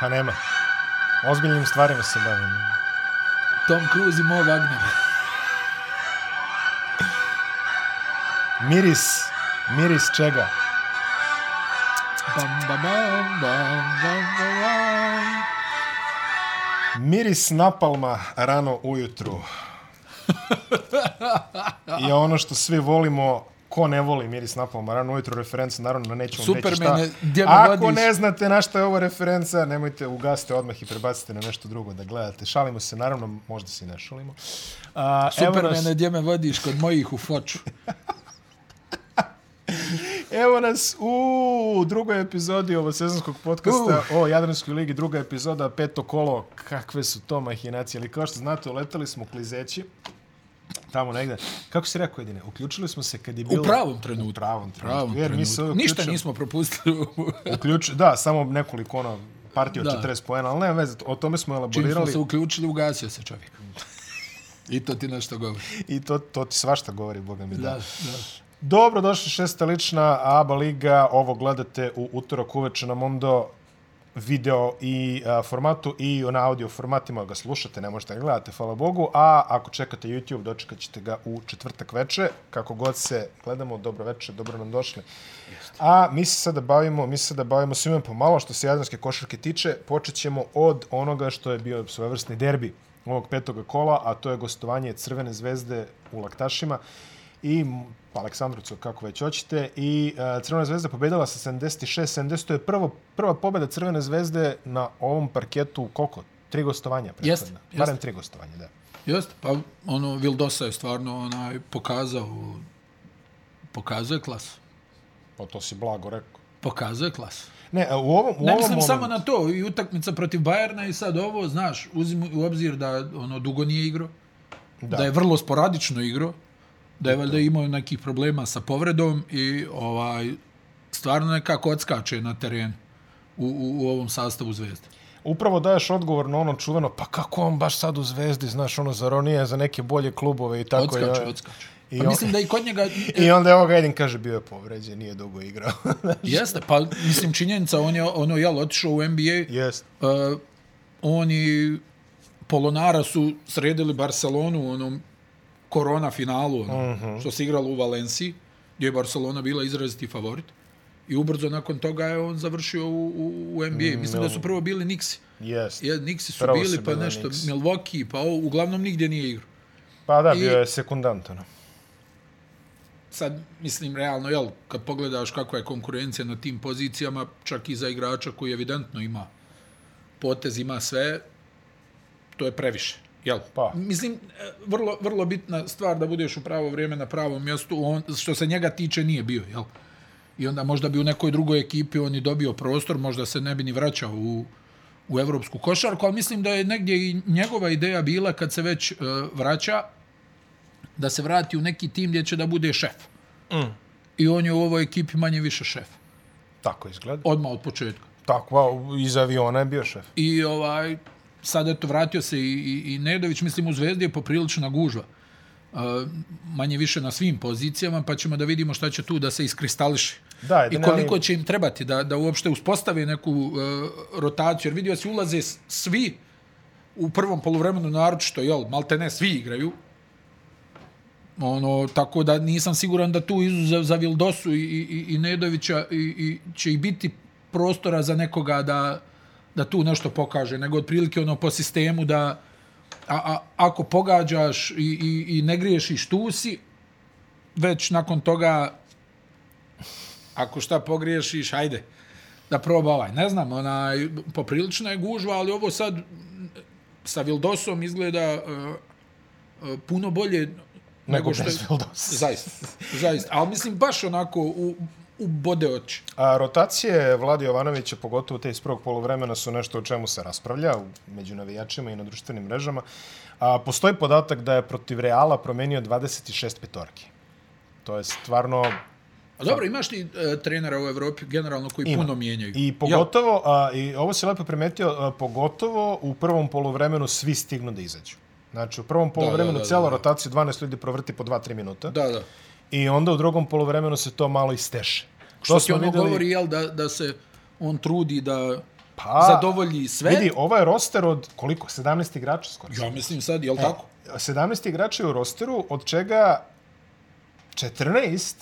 Pa nema. Ozbiljnim stvarima se bavim. Tom Cruise i Mo Wagner. Miris. Miris čega? Bam, bam, bam, bam, bam, bam. Miris napalma rano ujutru. I ono što svi volimo, ko ne voli miris napalma rano ujutru, referenca, naravno, na nećemo reći šta. Supermane, gdje me Ako vodiš? ne znate na šta je ovo referenca, nemojte ugasite odmah i prebacite na nešto drugo da gledate. Šalimo se, naravno, možda se i ne šalimo. A, evo nas- Supermane, gdje me vodiš kod mojih u foču. Evo nas u drugoj epizodi ovo sezonskog podcasta Uh. o Jadranskoj ligi, druga epizoda, peto kolo, kakve su to mahinacije, ali kao što znate, uletali smo klizeći, tamo negde. Kako si rekao jedine? Uključili smo se kad je bilo... U pravom trenutku. U pravom trenutku. Pravom Jer mi se trenutku. Ništa uključili- nismo propustili. Uključ, da, samo nekoliko ono, partija od Da. 40 poena, ali nema veze, o tome smo Čim smo elaborirali se uključili, ugasio se čovjek. I to ti nešto govori. i to, to ti svašta govori, boga mi da. Da, da. Dobro, došli šesta lična ABA Liga. Ovo gledate u utorak uveče na Mondo video i a, formatu i na audio formatima ga slušate, ne možete ga gledate, hvala Bogu, a ako čekate YouTube, dočekat ćete ga u četvrtak veče, kako god se gledamo, dobro veče, dobro nam došli. A mi se sada bavimo, mi se sada bavimo svime pomalo što se jadranske košarke tiče, počet ćemo od onoga što je bio svojevrsni derbi ovog petoga kola, a to je gostovanje Crvene zvezde u Laktašima i m, Aleksandrovcu, kako već hoćete. I uh, Crvena zvezda pobedila sa 76-70. To je prvo, prva pobeda Crvene zvezde na ovom parketu, koliko? Tri gostovanja. prethodna. Jeste. Barem tri gostovanja, da. Jeste, pa ono, Vildosa je stvarno onaj, pokazao, pokazao je klasu. Pa to si blago rekao. Pokazao je klasu. Ne, a u ovom, u Ne ovom mislim momentu, samo na to, i utakmica protiv Bajerna i sad ovo, znaš, uzmi u obzir da ono dugo nije igrao, da. da je vrlo sporadično igrao, da je valjda imao nekih problema sa povredom i ovaj stvarno nekako odskače na teren u, u, u ovom sastavu Zvezde. Upravo daješ odgovor na ono čuveno, pa kako on baš sad u Zvezdi, znaš, ono, zar on nije za neke bolje klubove i tako. Odskače, i, odskače. i Pa on- mislim da i kod njega... I onda evo ga Edin kaže, bio je povređen, nije dugo igrao. Jeste, pa mislim činjenica, on je ono, jel, otišao u NBA, Jest. uh, oni Polonara su sredili Barcelonu u onom korona finalu, ono, uh -huh. što se igralo u Valenciji, gdje je Barcelona bila izraziti favorit. I ubrzo nakon toga je on završio u, u, u NBA. Mislim da su prvo bili Nixi. Jest. Je, Nixi su Prvo bili, su pa nešto Knicksi. Milwaukee, pa ovo, uglavnom nigdje nije igrao. Pa da, I- bio je sekundant, ono. Sad, mislim, realno, jel, kad pogledaš kakva je konkurencija na tim pozicijama, čak i za igrača koji evidentno ima potez, ima sve, to je previše. Jel? Pa. Mislim, e, vrlo, vrlo bitna stvar da budeš u pravo vrijeme na pravom mjestu, on, što se njega tiče nije bio, jel? I onda možda bi u nekoj drugoj ekipi on i dobio prostor, možda se ne bi ni vraćao u, u evropsku košarku, ali mislim da je negdje i njegova ideja bila kad se već uh, vraća, da se vrati u neki tim gdje će da bude šef. Mm. I on je u ovoj ekipi manje više šef. Tako izgleda. Odmah od početka. Tako, iz aviona je bio šef. I ovaj, sad eto vratio se i, i, i Nedović, mislim u Zvezdi je poprilična gužva. Uh, manje više na svim pozicijama, pa ćemo da vidimo šta će tu da se iskristališe. Da, I koliko će im trebati da, da uopšte uspostave neku uh, rotaciju. Jer vidio se ulaze svi u prvom poluvremenu naročito, jel, malte ne svi igraju. Ono, tako da nisam siguran da tu izuzev za Vildosu i, i, i Nedovića i, i će i biti prostora za nekoga da, da tu nešto pokaže, nego otprilike ono po sistemu da a, a, ako pogađaš i, i, i ne griješiš tu si, već nakon toga ako šta pogriješiš, ajde, da proba ovaj. Ne znam, onaj, poprilična je gužva, ali ovo sad sa Vildosom izgleda uh, uh, puno bolje nego što je... Zaista, zaista. Ali mislim baš onako u, u bode oči. A rotacije Vladi Jovanovića, pogotovo te iz prvog polovremena, su nešto o čemu se raspravlja među navijačima i na društvenim mrežama. A, postoji podatak da je protiv Reala promenio 26 petorki. To je stvarno A dobro, imaš ti e, trenera u Evropi generalno koji Ima. puno mijenjaju. I pogotovo, a, i ovo se lepo primetio, a, pogotovo u prvom polovremenu svi stignu da izađu. Znači, u prvom polovremenu da, da, cijela da. rotacija 12 ljudi provrti po 2-3 minuta. Da, da. I onda u drugom polovremenu se to malo isteše. Što ti ono govori, jel, da, da se on trudi da pa, zadovolji sve. Vidi, ovo je roster od koliko? 17 igrača skoro. Ja mislim sad, je li e, tako? 17 igrača u rosteru, od čega 14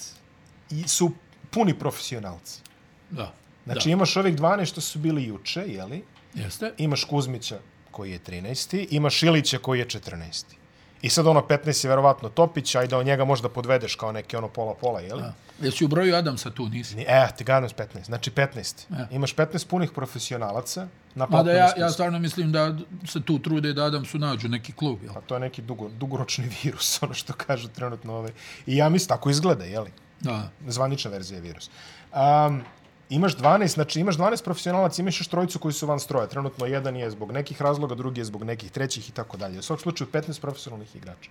su puni profesionalci. Da. Znači da. imaš ovih 12 što su bili juče, jeli? Jeste. Imaš Kuzmića koji je 13. Imaš Ilića koji je 14. I sad ono 15 je verovatno Topić, a i da on njega možda podvedeš kao neki ono pola-pola, jel? Da. Jesi u broju Adamsa tu, nisi? Ni, e, ti s 15. Znači 15. Ja. Imaš 15 punih profesionalaca na Mada ja, ja stvarno mislim da se tu trude da Adamsu nađu neki klub, jel? Pa to je neki dugo, dugoročni virus, ono što kažu trenutno ovaj. I ja mislim, tako izgleda, jel? Da. Zvanična verzija virus. Um, imaš 12, znači imaš 12 profesionalaca, imaš još trojicu koji su van stroja. Trenutno jedan je zbog nekih razloga, drugi je zbog nekih trećih i tako dalje. U svak slučaju 15 profesionalnih igrača.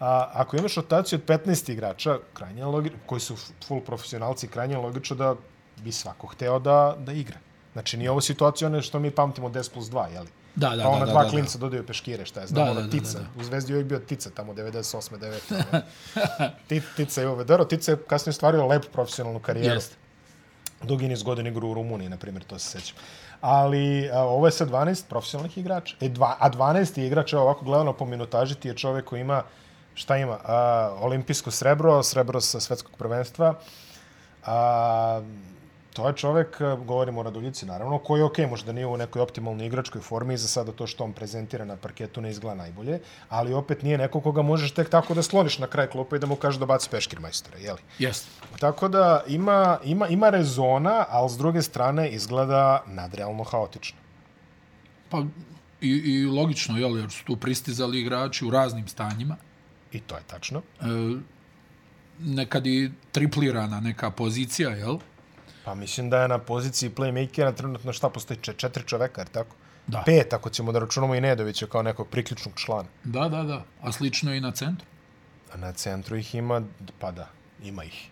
A, ako imaš rotaciju od 15 igrača, krajnje logično, koji su full profesionalci, krajnje logično da bi svako hteo da, da igra. Znači, nije ovo situacija ono što mi pamtimo 10 plus 2, jeli? Da, da, pa ona da, da, dva da, klinca da. dodaju peškire, šta je, znam, da, ona da, tica. Da, da, da. U Zvezdi je bio tica tamo, 98. 9. tica je ove, dobro, tica je kasnije stvario lepu profesionalnu karijeru. Jeste dugi niz godina igru u Rumuniji, na primjer, to se sećam. Ali a, ovo je sa 12 profesionalnih igrača. E, dva, a 12 igrač je ovako gledano po minutaži, ti je čovjek koji ima, šta ima, a, olimpijsko srebro, srebro sa svetskog prvenstva, a, to je čovjek, govorimo o Raduljici, naravno, koji je okej, okay, možda nije u nekoj optimalnoj igračkoj formi, za sada to što on prezentira na parketu ne izgleda najbolje, ali opet nije neko koga možeš tek tako da sloniš na kraj klupa i da mu kažeš da baci peškir majstora, jeli? Jeste. Tako da ima, ima, ima rezona, ali s druge strane izgleda nadrealno haotično. Pa i, i logično, jel, jer su tu pristizali igrači u raznim stanjima. I to je tačno. E, nekad i triplirana neka pozicija, jel? Pa mislim da je na poziciji playmakera trenutno šta postoji četiri čoveka, jer tako? Da. Pet, ako ćemo da računamo i Nedovića kao nekog priključnog člana. Da, da, da. A slično i na centru? A na centru ih ima, pa da, ima ih.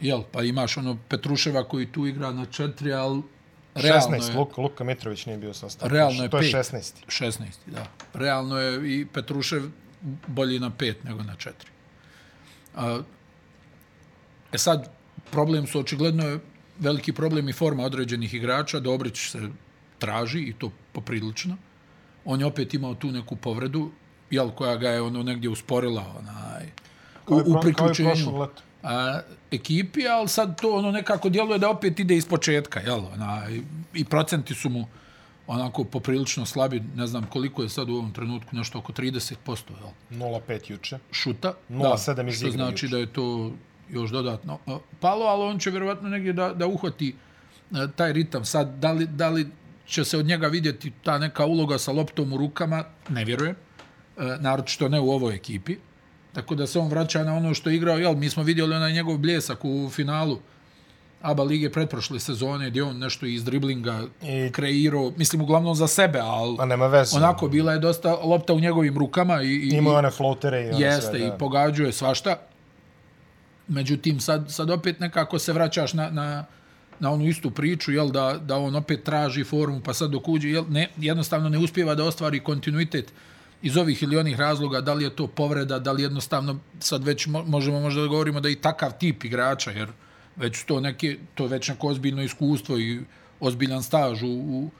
Jel, pa imaš ono Petruševa koji tu igra na četiri, ali realno 16, je... Luka, Luka Mitrović nije bio sastav. Realno je to pet. je 16. 16, da. Realno je i Petrušev bolji na pet nego na četiri. A, e sad, problem su očigledno veliki problem i forma određenih igrača. Dobrić se traži i to poprilično. On je opet imao tu neku povredu, jel, koja ga je ono negdje usporila onaj, u, u priključenju a, ekipi, ali sad to ono nekako djeluje da opet ide iz početka, jel, onaj, i procenti su mu onako poprilično slabi, ne znam koliko je sad u ovom trenutku, nešto oko 30%, jel? 0,5 juče. Šuta. 0,7 iz Što znači juče. da je to još dodatno palo, ali on će vjerovatno negdje da, da uhvati e, taj ritam. Sad, da li, da li će se od njega vidjeti ta neka uloga sa loptom u rukama, ne vjerujem. E, naročito ne u ovoj ekipi. Tako da se on vraća na ono što je igrao. Jel, mi smo vidjeli onaj njegov bljesak u finalu ABA lige pretprošle sezone, gdje on nešto iz driblinga I... kreirao, mislim uglavnom za sebe, ali A nema veze. onako bila je dosta lopta u njegovim rukama. I, i, Ima one floatere i jeste, sve, da. i pogađuje svašta. Međutim, sad, sad opet nekako se vraćaš na, na, na onu istu priču, jel, da, da on opet traži formu, pa sad dok uđe, jel, ne, jednostavno ne uspjeva da ostvari kontinuitet iz ovih ili onih razloga, da li je to povreda, da li jednostavno sad već možemo možda da govorimo da je i takav tip igrača, jer već to neke, to već neko ozbiljno iskustvo i ozbiljan staž u, u,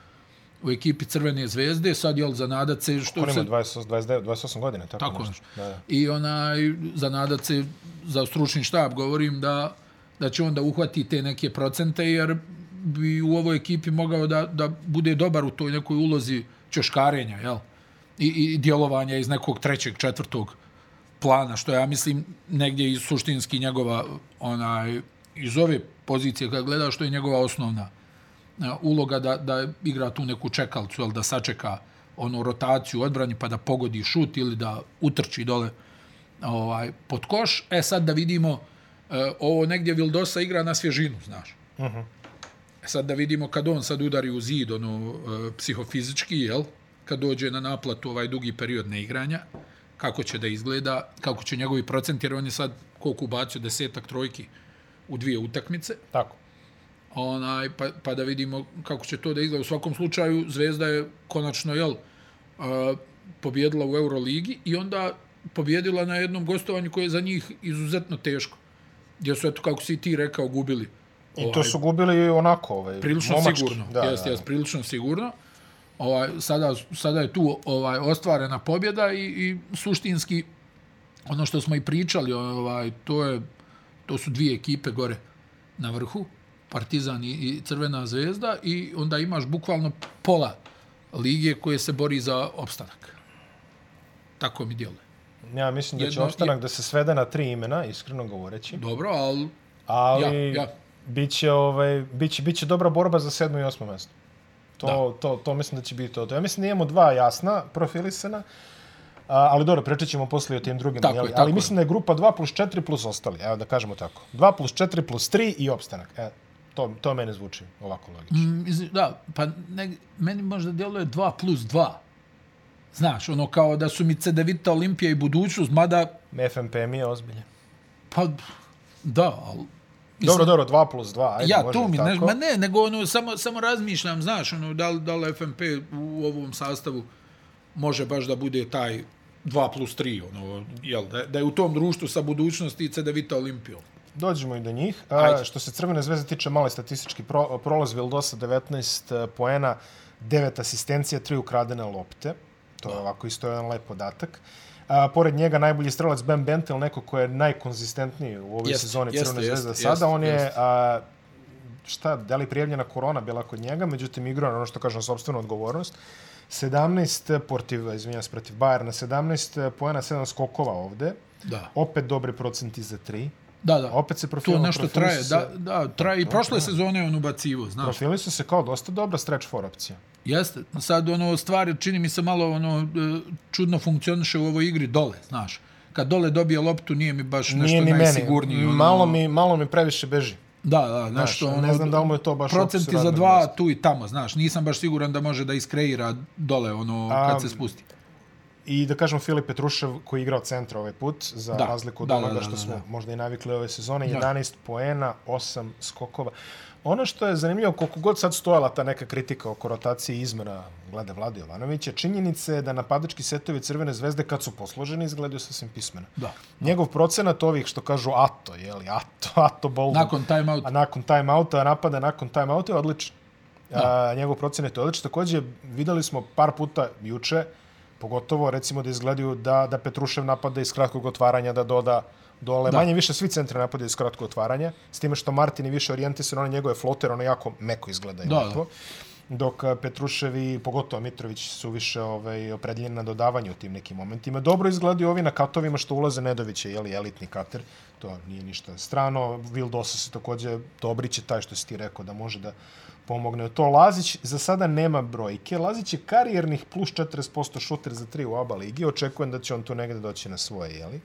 u ekipi Crvene zvezde, sad je za nadat se... Što Konima, se... 28, 29, 28 godina, tako, tako nešto. Da, da. I onaj, za nadat se za stručni štab govorim da, da će on da uhvati te neke procente, jer bi u ovoj ekipi mogao da, da bude dobar u toj nekoj ulozi čoškarenja, jel? I, i djelovanja iz nekog trećeg, četvrtog plana, što ja mislim negdje i suštinski njegova onaj, iz ove pozicije kada gleda što je njegova osnovna uloga da, da igra tu neku čekalcu, jel, da sačeka onu rotaciju odbrani pa da pogodi šut ili da utrči dole ovaj, pod koš. E sad da vidimo, e, ovo negdje Vildosa igra na svježinu, znaš. Uh -huh. E sad da vidimo kad on sad udari u zid, ono, e, psihofizički, jel? Kad dođe na naplatu ovaj dugi period neigranja, kako će da izgleda, kako će njegovi procenti, jer on je sad koliko ubacio desetak trojki u dvije utakmice. Tako. Onaj, pa, pa da vidimo kako će to da izgleda. U svakom slučaju, Zvezda je konačno, jel, uh, pobjedila u Euroligi i onda pobjedila na jednom gostovanju koje je za njih izuzetno teško. Gdje su, eto, kako si ti rekao, gubili I to su gubili onako, ovaj, prilično momački. sigurno. Da, jest, da, jest, prilično sigurno. Ovaj, sada, sada je tu ovaj ostvarena pobjeda i, i suštinski ono što smo i pričali, ovaj, to, je, to su dvije ekipe gore na vrhu, Partizan i, i Crvena zvezda i onda imaš bukvalno pola lige koje se bori za opstanak. Tako mi djeluje. Ja mislim da će Jedno- opstanak da se svede na tri imena, iskreno govoreći. Dobro, ali Ali Ja, ja. biće ovaj biće biće dobra borba za sedmo i osmo mesto. To, to, to mislim da će biti to. Ja mislim da imamo dva jasna profilisana. A, ali dobro, pričat ćemo poslije o tim drugim. Tako je, tako ali je. mislim da je grupa 2 plus 4 plus ostali. Evo da kažemo tako. 2 plus 4 plus 3 i opstanak. E, to, to mene zvuči ovako logično. Mm, Da, pa ne, meni možda djeluje 2 plus 2. Znaš, ono kao da su mi Cedevita, Olimpija i budućnost, mada, FNP mi je ozbiljan. pa, da, ali... Dobro, dobro, 2 plus 2. Ajde, ja, može to mi, ne, tako. ma ne, nego ono, samo, samo razmišljam, znaš, ono, da li, da li FNP u ovom sastavu može baš da bude taj 2 plus 3, ono, jel, da, da je u tom društvu sa budućnosti i Cedevita Olimpijom. Dođemo i do njih. A, što se Crvene zvezde tiče, mali statistički pro, prolaz Vildosa 19 poena, 9 asistencija, 3 ukradene lopte. To je ovako isto jedan lep podatak. A, pored njega najbolji strelac Ben Bentel, neko ko je najkonzistentniji u ovoj Jeste, sezoni jeste, Crvene zvezde jeste, sada. On je, a, šta, da li prijavljena korona bila kod njega, međutim igrao na ono što kažem, sobstvenu odgovornost. 17 protiv, izvinjam se, protiv Bayerna, 17 poena, 7 skokova ovde. Da. Opet dobri procenti za 3. Da, da. Opet se to profilno nešto traje, se- da, da, traje i prošle sezone on ubacivo, znaš. Profili su se kao dosta dobra stretch for opcija. Jeste, sad ono stvari čini mi se malo ono e, čudno funkcioniše u ovoj igri dole, znaš. Kad dole dobije loptu nije mi baš nešto Nije ni meni. najsigurniji. Ono, Malo mi, malo mi previše beži. Da, da, nešto ne ono. znam da li mu je to baš Procenti za dva mesta. tu i tamo, znaš. Nisam baš siguran da može da iskreira dole ono A, kad se spusti. I da kažem Filip Petrušev koji je igrao centra ovaj put, za Da. razliku od Da, onoga da, da, što da, smo da. možda i navikli ove sezone, Da. 11 poena, 8 skokova. Ono što je zanimljivo, koliko god sad stojala ta neka kritika oko rotacije i izmena glede Vlade Jovanovića, činjenica je da napadački setovi Crvene zvezde kad su posloženi izgledaju sasvim pismeno. Da. Njegov procenat ovih što kažu ato, jeli, ato, ato bold. Nakon timeout. A nakon timeouta, napada nakon timeouta je odličan. A, njegov procenat je odličan. Takođe, videli smo par puta juče, pogotovo recimo da izgledaju da, da Petrušev napada iz kratkog otvaranja, da doda dole. Da. Manje više svi centri napadaju iz kratkog otvaranja, s time što Martin je više orijentisan, on njegove floter, ono jako meko izgleda. Da, lepo. Dok a, Petrušev i pogotovo Mitrović su više ovaj, opredeljeni na dodavanje u tim nekim momentima. Dobro izgledaju ovi na katovima što ulaze Nedović je jeli, elitni kater. To nije ništa strano. Vildosa se takođe Dobrić je taj što si ti rekao da može da pomogne. To Lazić za sada nema brojke. Lazić je karijernih plus 40% šuter za 3 u ABA ligi. Očekujem da će on tu negde doći na svoje, jeli?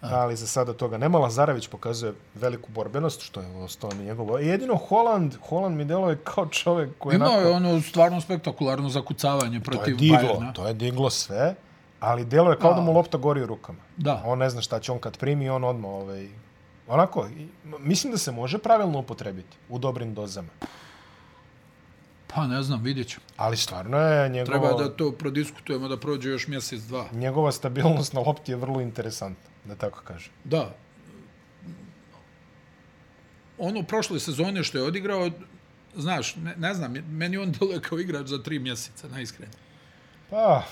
ali za sada toga nema. Lazarević pokazuje veliku borbenost, što je ostalo mi njegovo. Jedino Holand, Holand mi deluje kao čovek koji je Imao onako... je ono stvarno spektakularno zakucavanje To je protiv diglo, Bayerna. to je diglo sve, ali deluje kao da, Da. mu lopta gori u rukama. Da. On ne zna šta će on kad primi, on odmah ovaj, onako, mislim da se može pravilno upotrebiti u dobrim dozama. Pa ne znam, vidjet ću. Ali stvarno je njegova, Treba da to prodiskutujemo da prođe još mjesec, dva. njegova stabilnost na lopti je vrlo interesantna, da tako kažem. Da. Ono prošle sezone što je odigrao, znaš, ne, ne znam, meni on deluje kao igrač za tri mjeseca, najiskrenije. Pa,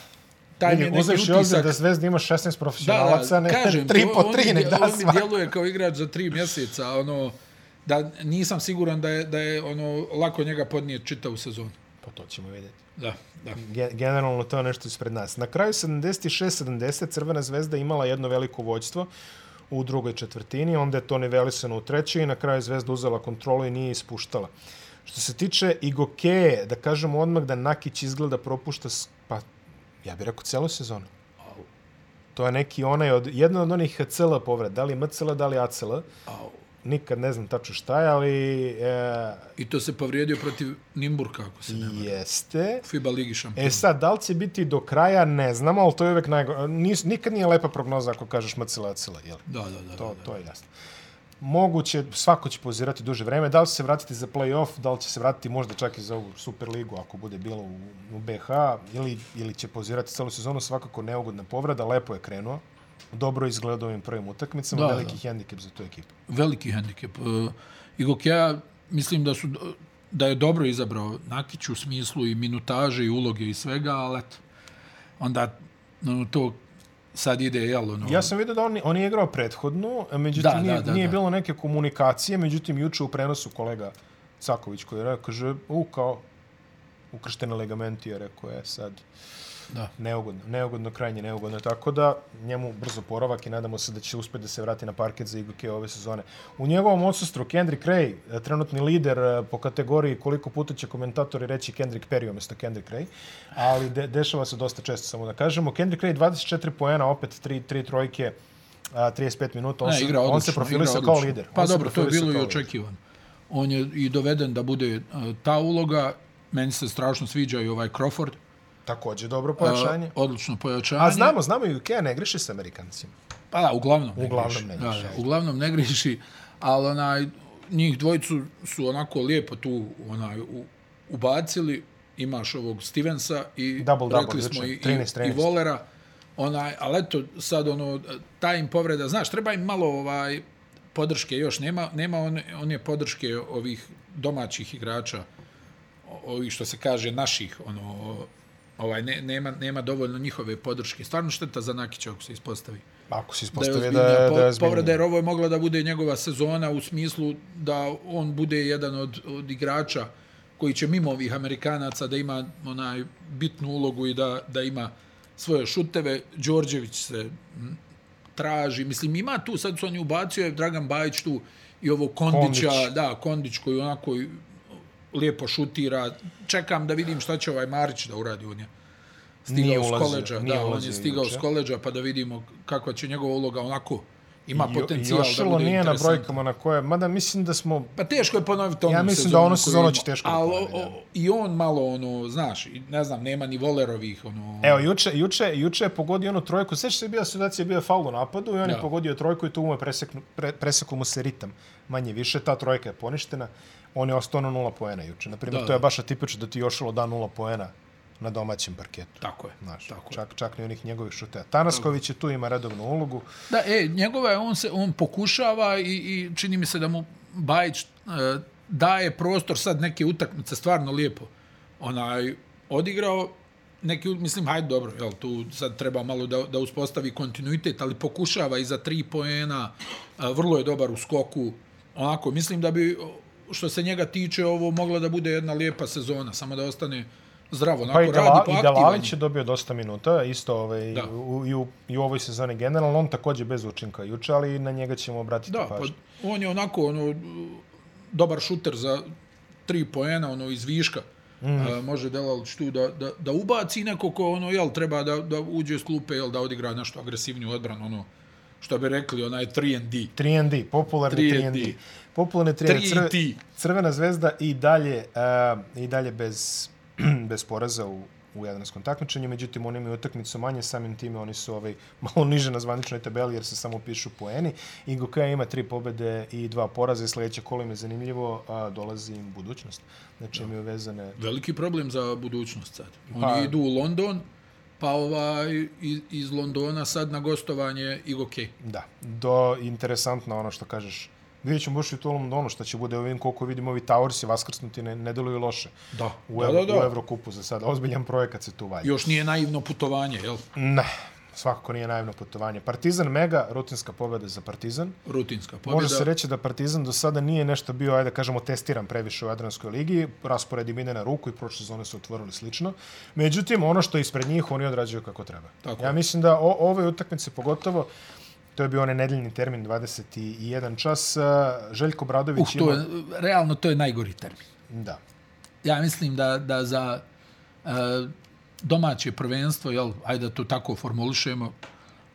Taj je vidi, neki obzir utisak. da Zvezda ima 16 Da, profesionalaca, da, ne, kažem, 3 po on mi 3 nek da On mi djeluje kao igrač za tri mjeseca, ono, da nisam siguran da je, da je ono, lako njega podnijeti čitavu sezonu. Pa to ćemo vidjeti. Da, da. Ge- generalno to je nešto ispred nas. Na kraju 76-70 Crvena zvezda imala jedno veliko vođstvo u drugoj četvrtini, onda je to nivelisano u trećoj i na kraju zvezda uzela kontrolu i nije ispuštala. Što se tiče Igoke, da kažemo odmah da Nakić izgleda propušta, pa ja bih rekao celu sezonu. To je neki onaj od, jedna od onih HCL povreda, da li MCL, da li ACL. Au. Nikad ne znam tačno šta je, ali e, I to se povrijedio protiv Nimburka, ako se ne varam. jeste. FIBA Ligi šampiona. E sad, da li će biti do kraja, ne znamo, ali to je uvek najgo... Nis, nikad nije lepa prognoza ako kažeš MCL, ACL, jel? Da, da, da. To, da, da. to je jasno. Moguće, svako će pozirati duže vreme. Da li će se vratiti za play-off, da li će se vratiti možda čak i za ovu Superligu ako bude bilo u, u BH, ili, ili će pozirati celu sezonu, svakako neugodna povreda, lepo je krenuo. Dobro izgleda u ovim prvim utakmicama, Da, veliki da. hendikep za tu ekipu. Veliki hendikep. Uh, Igok, ja mislim da su da je dobro izabrao Nakić u smislu i minutaže i uloge i svega, ali eto, onda no, to sad ide, jel, ono... Ja sam vidio da on, on je igrao prethodnu, međutim Da, nije, da, da, nije da. bilo neke komunikacije, međutim juče u prenosu kolega Caković koji je rekao, kaže, u, kao, ukrštene ligamenti, je rekao je sad Da. neugodno, neugodno, krajnje neugodno, tako da njemu brzo poravak i nadamo se da će uspjeti da se vrati na parket za IGK ove sezone. U njegovom odsustru Kendrick Ray, eh, trenutni lider eh, po kategoriji koliko puta će komentatori reći Kendrick Perry umjesto Kendrick Ray, ali de, dešava se dosta često, samo da kažemo. Kendrick Ray 24 poena, opet 3, 3 trojke, a, 35 minuta, on, Ne, se, igra on odlično, se profilisao igra kao lider. Pa on se dobro, to je bilo i očekivano. On je i doveden da bude uh, ta uloga. Meni se strašno sviđa i ovaj Crawford. Također dobro pojačanje. Uh, odlično pojačanje. A znamo, znamo i UK ne griši s Amerikancima. Pa da, uglavnom ne Uglavnom griši. ne Da, griši, da, ajde. uglavnom ne griši, ali onaj, njih dvojicu su onako lijepo tu onaj, u, ubacili. Imaš ovog Stevensa i Double, double, rekli smo juče. i, 13, i, i 13. Volera. Onaj, ali eto, sad ono, ta im povreda, znaš, treba im malo ovaj, podrške još, nema, nema one, one podrške ovih domaćih igrača, ovih što se kaže naših, ono, ovaj, ne, nema, nema dovoljno njihove podrške. Stvarno šteta za Nakića ako se ispostavi Ako se da je ispostavi ozbiljnija da je, da je povreda, jer ovo je mogla da bude njegova sezona u smislu da on bude jedan od, od igrača koji će mimo ovih Amerikanaca da ima onaj bitnu ulogu i da, da ima svoje šuteve. Đorđević se traži. Mislim, ima tu, sad su oni ubacio je Dragan Bajić tu i ovo Kondića, Kondić. da, Kondić koji onako lijepo šutira. Čekam da vidim šta će ovaj Marić da uradi on je Nije stigao s ulazio, koleđa, nije da, on je stigao juče. s koleđa pa da vidimo kakva će njegova uloga onako ima Jo- potencijal da Jošilo bude nije na brojkama na koje, mada mislim da smo Pa teško je ponoviti onu Ja mislim da sezonu ima. će teško da Ali o- o- i on malo ono, znaš, ne znam, nema ni volerovih ono. Evo, juče, juče, juče je pogodio onu trojku. Sveća se bila situacija, bio je faul u napadu i on je Da. pogodio trojku i tu mu je preseknu, pre, preseklo mu se ritam. Manje više, ta trojka je poništena. On je ostao na nula poena juče. Naprimjer, Da, to je baš atipično da ti Jošilo da nula poena na domaćem parketu. Tako je. Znaš, tako je. čak, čak ni onih njegovih šuteva. Tanasković je tu, ima redovnu ulogu. Da, e, njegova je, on se, on pokušava i, i čini mi se da mu Bajić e, daje prostor sad neke utakmice, stvarno lijepo. Onaj, odigrao neki, mislim, hajde dobro, jel, tu sad treba malo da, da uspostavi kontinuitet, ali pokušava i za tri poena, a, vrlo je dobar u skoku, onako, mislim da bi, što se njega tiče, ovo mogla da bude jedna lijepa sezona, samo da ostane zdravo, onako, Pa i, radi po i aktivan Delalić je. dobio dosta minuta, isto ovaj, Da. u, i, u, i u ovoj sezoni generalno. On također bez učinka juče, ali na njega ćemo obratiti Da, pa pažnju. on je onako ono dobar šuter za tri poena, ono iz viška. Mm. A, može Delalić tu da, da, da ubaci neko ko ono, jel, treba da, da uđe s klupe, jel, da odigra nešto agresivniju odbranu, ono, što bi rekli, onaj 3&D. 3&D, popularni 3&D. 3&D. Popularni 3&D. Crve, 3&D. Crvena zvezda i dalje, uh, i dalje bez, bez poraza u, u jadranskom takmičenju, međutim oni imaju utakmicu manje, samim time oni su ovaj, malo niže na zvaničnoj tabeli jer se samo pišu poeni. I Gokaja ima tri pobede i dva poraza i sljedeće kolo im je zanimljivo, a dolazi im budućnost. Znači imaju vezane Veliki problem za budućnost sad. Oni Pa- idu u London, pa ovaj, iz, iz Londona sad na gostovanje Igoke. Da, do interesantno ono što kažeš. Vidjet ćemo baš i u tu Londonu šta će bude ovim koliko vidimo ovi Towersi vaskrsnuti ne, ne deluju loše. Da, U, da, da, da. u Evrokupu za sad. Ozbiljan projekat se tu valja. Još nije naivno putovanje, jel? Ne, svakako nije naivno putovanje. Partizan mega, rutinska pobjeda za Partizan. Rutinska pobjeda. Može se reći da Partizan do sada nije nešto bio, ajde kažemo, testiran previše u Jadranskoj ligi. Raspored im ide na ruku i prošle sezone su otvorili slično. Međutim, ono što je ispred njih, oni odrađuju kako treba. Tako ja mislim da o, ove utakmice pogotovo, to je bio onaj nedeljni termin, 21 čas, Željko Bradović Uh, to je, realno to je najgori termin. Da. Ja mislim da, da za e, domaće prvenstvo, jel, ajde da to tako formulišemo,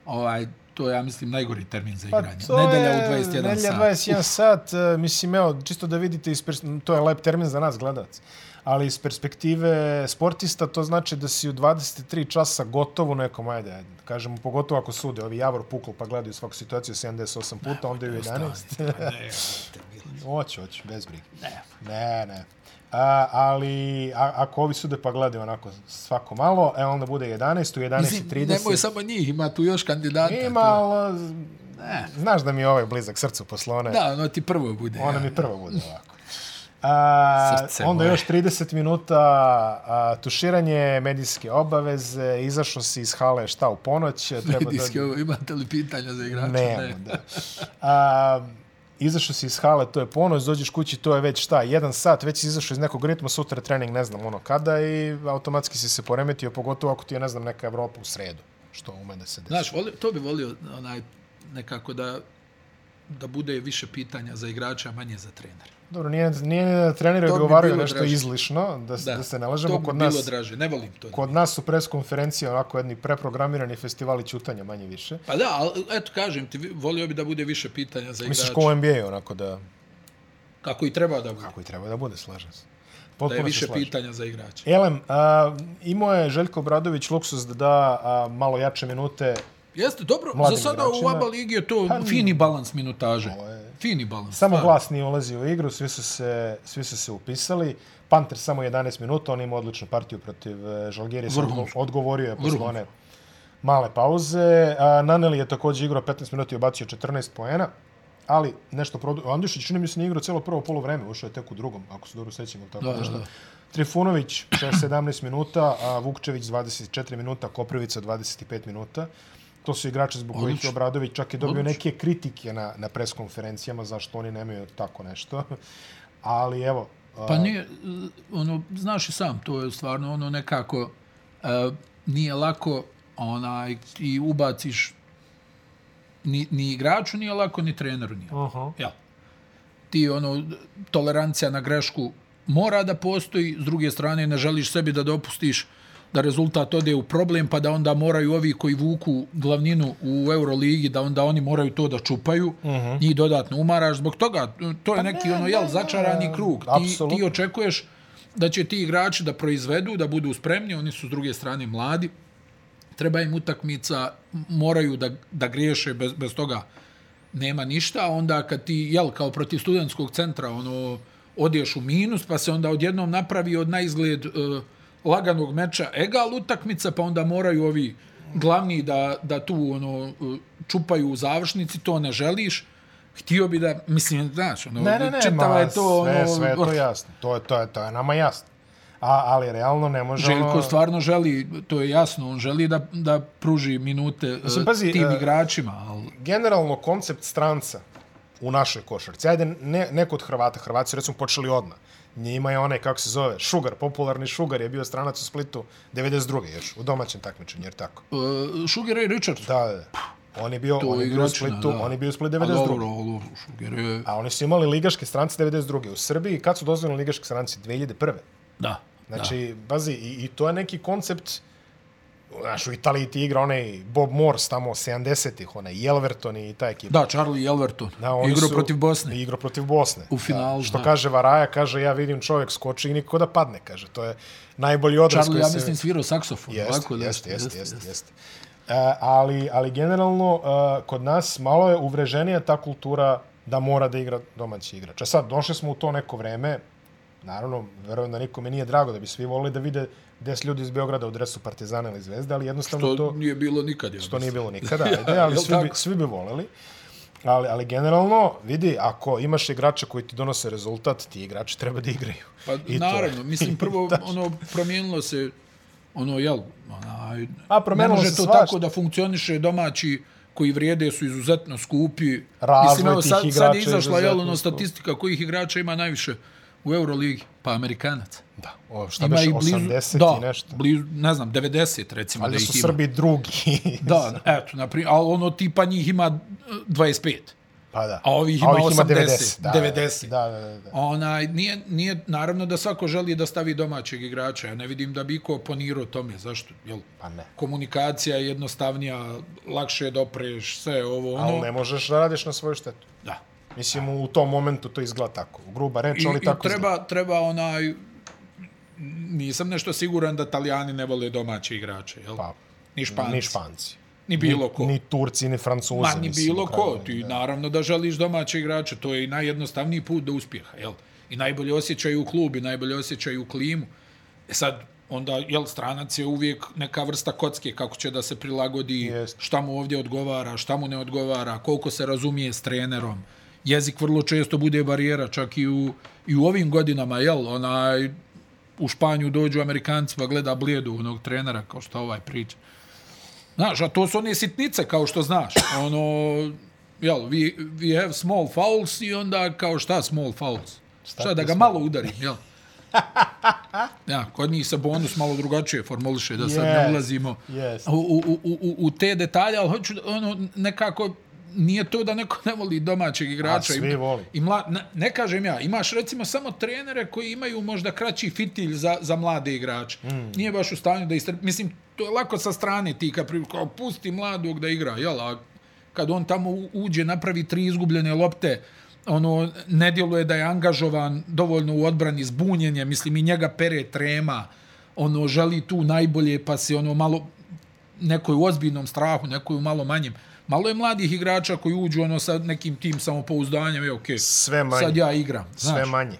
ovaj, to je, ja mislim, najgori termin za igranje. Nedelja u 21 Pa nedelja sat. 21 sat, e, mislim, evo, čisto da vidite, iz to je lep termin za nas, gledalac. Ali iz perspektive sportista to znači da si u 23 časa gotovo nekom, ajde, ajde, kažemo, pogotovo ako sude, ovi Javor puklo pa gledaju svaku situaciju 78 puta, onda je u 11. Pa ne, brate, Mile. Hoće, hoće, bez brige. Ne. Ne, ne. A, ali a, ako ovi sude pa gledaju onako svako malo, e onda bude 11, u 11.30. Mislim, nemoj samo njih, ima tu još kandidata. Ima, ali, znaš da mi je ovaj blizak srcu posle one, Da, ono ti prvo bude. ona ja. mi prvo bude ovako. A, Srce onda moje. još 30 minuta a, tuširanje, medijske obaveze, izašao si iz hale šta u ponoć, treba Medijski, ovo, imate li pitanja za igrača? Nema, da. A, izašao si iz hale, to je ponoć, dođeš kući, to je već šta, jedan sat, već si izašao iz nekog ritma, sutra trening, ne znam ono kada i automatski si se poremetio, pogotovo ako ti je, ne znam, neka Evropa u sredu, što ume da se desi. Znaš, voli, to bi volio onaj, nekako da da bude više pitanja za igrača, a manje za trenera. Dobro, nije, nije da treneri To bi nešto draže. izlišno, da, da. da se ne lažemo. to bi Kod bilo nas, draže, ne volim to. kod nas su pres konferencije onako jedni preprogramirani festivali ćutanja manje više. Pa da, ali eto kažem ti, volio bi da bude više pitanja za Misliš igrača. ko u NBA onako da, Kako i treba da bude. kako i treba da bude, slažem se. Da Potpuno je se više pitanja za igrača. Elem, a, imao je Željko Bradović luksus da da a, malo jače minute. Jeste, dobro, za sada igračima. u ABA ligi je to Pa, fini balans minutaže. Ovo je- Fini balans. Samo stvarno. glas nije ulazio u igru, svi su se, svi su se upisali. Panter samo 11 minuta, on ima odličnu partiju protiv e, Vrhunski. odgovorio je posle one male pauze. A, Naneli je također igrao 15 minuta i obacio 14 poena, ali nešto produ... Andjušić čini mi se nije igrao cijelo prvo polovreme, ušao je tek u drugom, ako se dobro sećam. ili Tako Da, da, nešto. da. Trifunović 17 minuta, a Vukčević 24 minuta, Koprivica 25 minuta. To su igrači zbog kojih je Odlično. Obradović čak i dobio Odlično. neke kritike na, na preskonferencijama zašto oni nemaju tako nešto. Ali evo, Pa nije, ono, znaš i sam, to je stvarno ono nekako, uh, nije lako, onaj, ti ubaciš, ni, ni igraču nije lako, ni treneru nije lako. Aha. Jel? Ti, ono, tolerancija na grešku mora da postoji, s druge strane ne želiš sebi da dopustiš da rezultat ode u problem, pa da onda moraju ovi koji vuku glavninu u Euroligi, da onda oni moraju to da čupaju, uh -huh. njih dodatno umaraš. Zbog toga, to je neki, ono, jel, začarani krug. Ti, ti očekuješ da će ti igrači da proizvedu, da budu spremni, oni su s druge strane mladi, treba im utakmica, moraju da, da griješe, bez, bez toga nema ništa, onda kad ti, jel, kao protiv studentskog centra, ono, odješ u minus, pa se onda odjednom napravi od na izgled uh, laganog meča egal utakmica, pa onda moraju ovi glavni da, da tu ono, čupaju u završnici, to ne želiš. Htio bi da, mislim, znaš, ono, Ne, ne, ne, čitava je to, sve, ono, sve je to jasno. To je, to je, to je nama jasno. A, ali realno ne može Željko ono... stvarno želi, to je jasno, on želi da, da pruži minute Mislim, Mislim, pazi, tim e, igračima, ali generalno koncept stranca u našoj košarci. Ajde, ne, ne kod Hrvata. Hrvati su recimo počeli odmah. Njima je onaj, kako se zove, Šugar, popularni Šugar je bio stranac u Splitu 92. još, u domaćem takmičenju, jer tako. uh, Šuger i Richard. Da, da, da. On je bio, To on je bio u Splitu, da. on je bio u Splitu A 92. dobro, ovo, Šuger je... A oni su imali ligaške strance 92. U Srbiji, kad su dozvoljeni ligaški stranci? 2001. Da. Znači, bazi, i, i to je neki koncept, znaš, u Italiji ti igra onaj Bob Morse tamo 70-ih, onaj Jelverton i ta ekipa. Da, Charlie Elverton. Da, Igro su- protiv Bosne. Igro protiv Bosne. U finalu, Da. Što da. kaže Varaja, kaže, ja vidim čovjek skoči i nikako da padne, kaže. To je najbolji odraz Charlie, koji ja se... mislim, svirao saksofon. Jeste, ovako, jeste, nešto, jeste, jeste, jeste. Uh, ali, ali generalno, uh, kod nas malo je uvreženija ta kultura da mora da igra domaći igrač. A sad, došli smo u to neko vreme, naravno, verujem da nikome nije drago da bi svi volili da vide 10 ljudi iz Beograda u dresu Partizana ili Zvezde, ali jednostavno To, to... nije bilo nikad. Ja To nije bilo nikada, ajde, ali svi bi, svi bi voleli. Ali, ali generalno, vidi, ako imaš igrača koji ti donose rezultat, ti igrači treba da igraju. Pa, I to naravno, je. mislim, prvo, ono, promijenilo se, ono, jel, onaj, A, promijenilo ne može to svašta. tako da funkcioniše domaći koji vrijede su izuzetno skupi. Razvoj Mislim, evo, sad, sad igrača je je izašla, jel, ono, statistika kojih igrača ima najviše u Euroligi, pa Amerikanaca. Da, o, šta Ima biš, i blizu, 80 da, i nešto. blizu, ne znam, 90 recimo Ali da da ih su ima. Srbi drugi. Da, eto, naprimjer, ali ono tipa njih ima eh, 25. pa da. A ovih ima 80, 90. 90. Da, da, da, da. Onaj, nije, nije, naravno da svako želi da stavi domaćeg igrača. Ja ne vidim da bi ko ponirao tome. Zašto? Jel, Pa ne. komunikacija je jednostavnija, lakše dopreš, sve ovo, ono. Ali ne možeš da radiš na svoju štetu. Da. Mislim, u tom momentu to izgleda tako. Gruba reč, I, ali i tako treba, izgleda. treba onaj, nisam nešto siguran da Italijani ne vole domaće igrače, jel? Pa, ni Španci. Ni Španci. Ni bilo ko. Ni Turci, ni Francuzi. Ma, ni mislim, bilo ko. Ti da. naravno da želiš domaće igrače. To je i najjednostavniji put do uspjeha, jel? I najbolje osjećaju u klubi, najbolje osjećaju u klimu. E sad, onda, jel, stranac je uvijek neka vrsta kocke, kako će da se prilagodi, Jest. šta mu ovdje odgovara, šta mu ne odgovara, koliko se razumije s trenerom. Jezik vrlo često bude barijera, čak i u, i u ovim godinama, jel, onaj, u Španju dođu Amerikanci pa gleda blijedu onog trenera, kao što ovaj priča. Znaš, a to su one sitnice, kao što znaš. Ono, jel, we, we have small fouls i onda kao šta small fouls? Šta, šta da ga malo udarim, jel? ja, kod njih se bonus malo drugačije formuliše, da sad yes, ne ulazimo yes. u, u, u, u, u te detalje, ali hoću ono, nekako nije to da neko ne voli domaćeg igrača. A svi voli. I mla, ne, ne kažem ja, imaš recimo samo trenere koji imaju možda kraći fitilj za, za mlade igrače. Mm. Nije baš u stanju da istre... Mislim, to je lako sa strane ti kad pri... kao pusti mladog da igra, jel? A kad on tamo uđe, napravi tri izgubljene lopte, ono, ne djeluje da je angažovan dovoljno u odbrani zbunjenje, mislim, i njega pere trema, ono, želi tu najbolje, pa se ono malo, nekoj u ozbiljnom strahu, nekoj u malo manjem. Malo je mladih igrača koji uđu ono sa nekim tim samopouzdanjem, je okej, okay, Sve manje. sad ja igram. Znaš. Sve manje.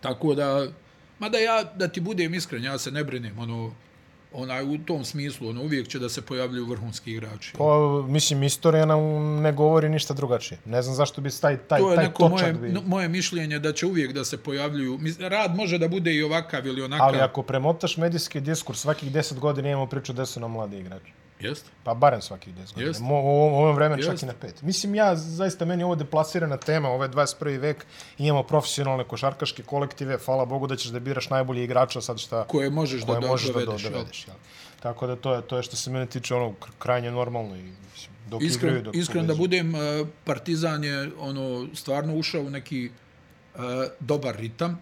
Tako da, mada ja, da ti budem iskren, ja se ne brinem, ono, onaj u tom smislu, ono uvijek će da se pojavljuju vrhunski igrači. Pa, mislim, istorija nam ne govori ništa drugačije. Ne znam zašto bi taj, taj, to je taj neko točak moje, bi... moje mišljenje da će uvijek da se pojavljuju. Rad može da bude i ovakav ili onakav. Ali ako premotaš medijski diskurs, svakih 10 godina imamo priču da su nam mladi igrači. Jeste? Pa barem svakih 10 godina. Jest. Mo, u ovom- vremenu čak i na pet. Mislim, ja, zaista, meni ovo deplasirana tema, ovo je 21. vek, imamo profesionalne košarkaške kolektive, hvala Bogu da ćeš da biraš najbolji igrača sad šta Koje možeš da koje do- možeš dovedeš, da dovedeš. Jel? Tako da to je, to je što se mene tiče ono kr- krajnje normalno i mislim, dok Iskren, igraju, dok iskren da budem, uh, Partizan je ono, stvarno ušao u neki uh, dobar ritam.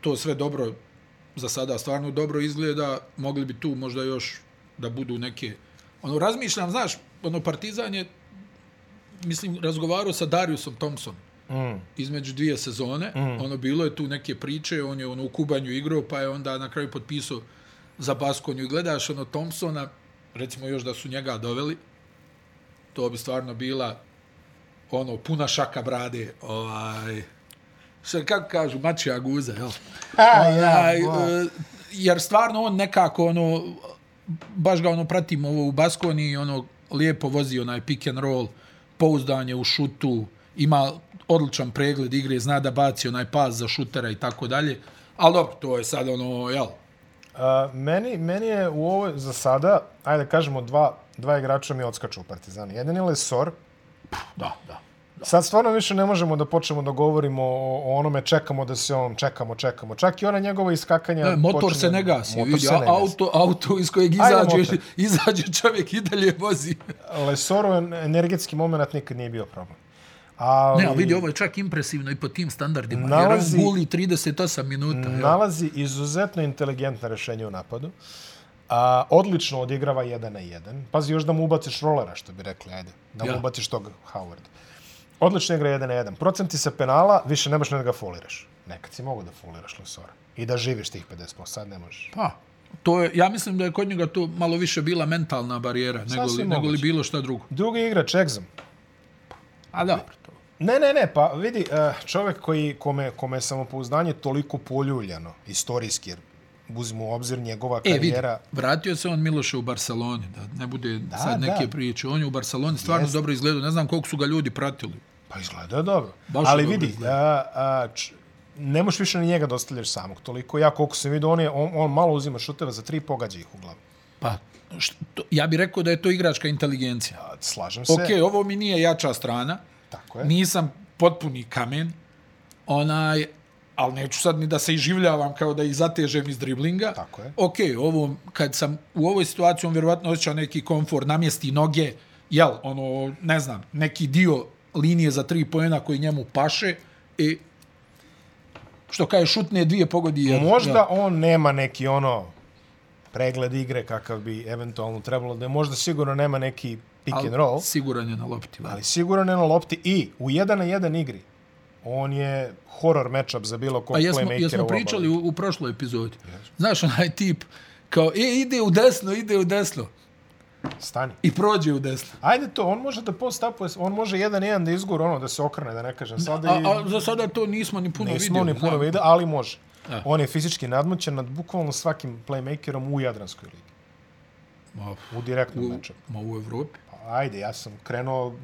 To sve dobro za sada stvarno dobro izgleda. Mogli bi tu možda još da budu neke... Ono, razmišljam, znaš, ono, Partizan je, mislim, razgovarao sa Dariusom Thompson Mm. između dvije sezone. Mm. Ono, bilo je tu neke priče, on je ono, u Kubanju igrao, pa je onda na kraju potpisao za Baskonju. I gledaš ono Thompsona, recimo još da su njega doveli, to bi stvarno bila ono, puna šaka brade, ovaj, što, kako kažu, mačija guza, jel? Ha, ja, Onaj, ba. e, jer stvarno on nekako, ono, baš ga ono pratimo ovo u Baskoni, ono, lijepo vozi onaj pick and roll, pouzdanje u šutu, ima odličan pregled igre, zna da baci onaj pas za šutera i tako dalje. Ali dobro, to je sad ono, jel, A, meni, meni je u ovoj, za sada, ajde kažemo, dva, dva igrača mi odskaču u Partizani. Jedan je Lesor. da, da. Sad stvarno više ne možemo da počnemo da govorimo o, o onome čekamo da se on, čekamo, čekamo. Čak i ona njegova iskakanja... Ne, motor počinje- se ne gasi, Motor vidi, se ne a- gasi. auto, auto iz kojeg izađe, izađe čovjek i dalje vozi. Lesoru energetski moment nikad nije bio problem. Ali Ne, ali vidi, ovo je čak impresivno i po tim standardima. Nalazi- Jer on guli 38 minuta. nalazi izuzetno inteligentna rešenja u napadu. A, odlično odigrava 1 na 1. Pazi, još da mu ubaciš rolera, što bi rekli, ajde. Da mu Ja. ubaciš tog Howard. Odlično igra 1 na 1. Procenti sa penala, više ne možeš ni da ga foliraš. Nekad si mogu da foliraš Lesora. I da živiš tih 50%, sad ne možeš. Pa, to je, ja mislim da je kod njega to malo više bila mentalna barijera nego li, nego li bilo šta drugo. Drugi igrač, Exum. A to. Ne, ne, ne, pa vidi, eh, čovjek koji, kome, kome je samopouzdanje toliko poljuljano, istorijski, jer uzmu u obzir njegova E, vidi, karijera. vratio se on Miloše u Barceloni, da ne bude da, sad neke da. priče. On je u Barceloni stvarno Jeste. dobro izgledao, ne znam koliko su ga ljudi pratili. Pa izgleda dobro. Baš Ali dobro vidi, izgleda. a, a, č, ne možeš više na njega da ostavljaš samog. Toliko ja koliko sam vidio, on, je, on, on malo uzima šuteva za tri, pogađa ih u glavu. Pa, što, ja bih rekao da je to igračka inteligencija. A, slažem se. Ok, ovo mi nije jača strana, Tako je. nisam potpuni kamen, onaj, ali neću sad ni da se iživljavam kao da ih zatežem iz driblinga. Tako je. Ok, ovo, kad sam u ovoj situaciji, on vjerovatno osjeća neki komfor, namjesti noge, jel, ono, ne znam, neki dio linije za tri pojena koji njemu paše i što kaže šutne dvije pogodi jednu. Možda jel. on nema neki ono pregled igre kakav bi eventualno trebalo da je. Možda sigurno nema neki pick Ali and roll, Siguran je na lopti. ali sigurno ne na lopti i u jedan na jedan igri. On je horror matchup za bilo kog jesmo, playmakera jesmo u oba pričali u, u prošloj epizodi. Znaš, onaj tip, kao, e, ide u desno, ide u desno. Stani. I prođe u desno. Ajde to, on može da postapuje, on može jedan jedan da izgura ono, da se okrene, da ne kažem sada. A, i... a za sada to nismo ni puno Nismo vidio. ni puno vidio, ali može. Da. On je fizički nadmoćan nad bukvalno svakim playmakerom u Jadranskoj ligi. Ma, U direktnom meču. ma u Evropi. Pa, Ajde, ja sam krenuo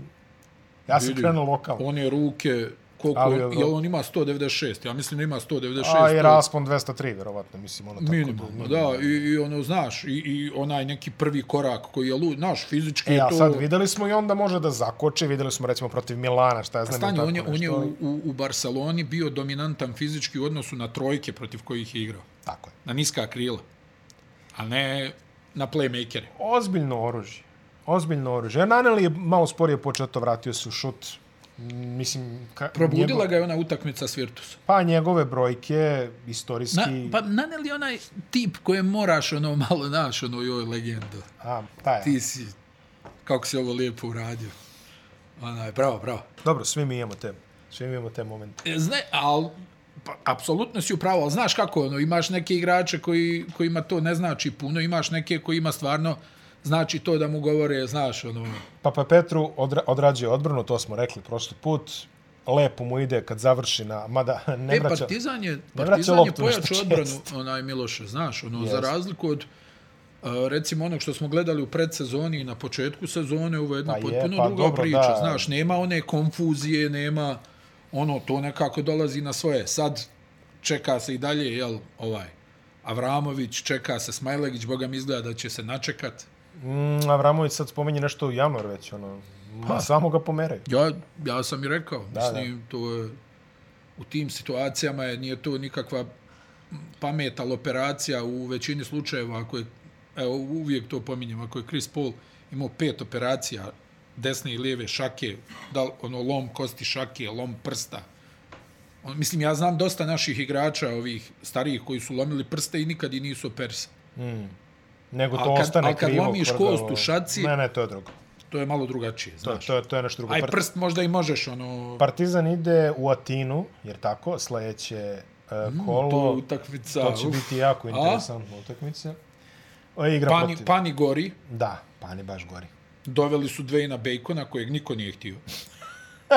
Ja sam Vidi, krenuo lokalno. On je ruke, koliko, Ali, jel- jel on ima 196? Ja mislim da ima 196. A i raspon 203, vjerovatno, mislim, ono tako. Minimalno, da, i, i ono, znaš, i, i onaj neki prvi korak koji je lud, znaš, fizički E, je to... sad videli smo i onda može da zakoči, videli smo recimo protiv Milana, šta ja znam. Stani, on je, on je u, u, u Barceloni bio dominantan fizički u odnosu na trojke protiv kojih je igrao. Tako je. Na niska krila. A ne na playmakere. Ozbiljno oružje. Ozbiljno oružje. Naneli je malo sporije počeo to, vratio se u šut. Mislim, ka, Probudila njegov- ga je ona utakmica s Virtusom. Pa njegove brojke, Na, istorijski... pa naneli onaj tip kojem moraš ono malo naš, ono joj legendo. A, taj. Ti si, kako si ovo lijepo uradio. Onaj, bravo, bravo. Dobro, svi mi imamo te, svi mi imamo te momente. E, Zna, al, pa, apsolutno si upravo, ali znaš kako, ono, imaš neke igrače koji, kojima to ne znači puno, imaš neke koji ima stvarno znači to da mu govore, znaš, ono, Papa Petru odra, odrađuje odbranu, to smo rekli prošli put. Lepo mu ide kad završi na... Mada ne e, vraća... Partizan je, Partizan je pojačao odbranu, onaj Miloše, znaš, ono, Jest. za razliku od recimo onog što smo gledali u predsezoni i na početku sezone, ovo je jedna Pa je, potpuno pa druga dobro, priča. da. Znaš, nema one konfuzije, nema ono, to nekako dolazi na svoje. Sad čeka se i dalje, jel, ovaj, Avramović, čeka se Smajlegić, Boga mi izgleda da će se načekat. Mm, Avramović sad spominje nešto u januar već, ono... Pa. Samo ga pomeraju. Ja, ja sam i rekao, Da, mislim, to je, u tim situacijama je, nije to nikakva pameta ali operacija u većini slučajeva, ako je, evo, uvijek to pominjem, ako je Chris Paul imao pet operacija, desne i lijeve šake, da, ono, lom kosti šake, lom prsta, on, mislim, ja znam dosta naših igrača, ovih starijih koji su lomili prste i nikad i nisu operisani. Nego to Al kad- ostane al kad krivo. lomiš kost u šaci- Ne, ne, to je drugo. To je malo drugačije, To, znaš. to, je, to je nešto drugo. Aj prst možda i možeš, ono, Partizan ide u Atinu, jer tako, sledeće uh, kolo. to je utakmica. To će uf. biti jako interesantna utakmica. O, igra Pani, protiv... pani gori, Da, pani baš gori. doveli su Dwayna Bacona, kojeg niko nije htio.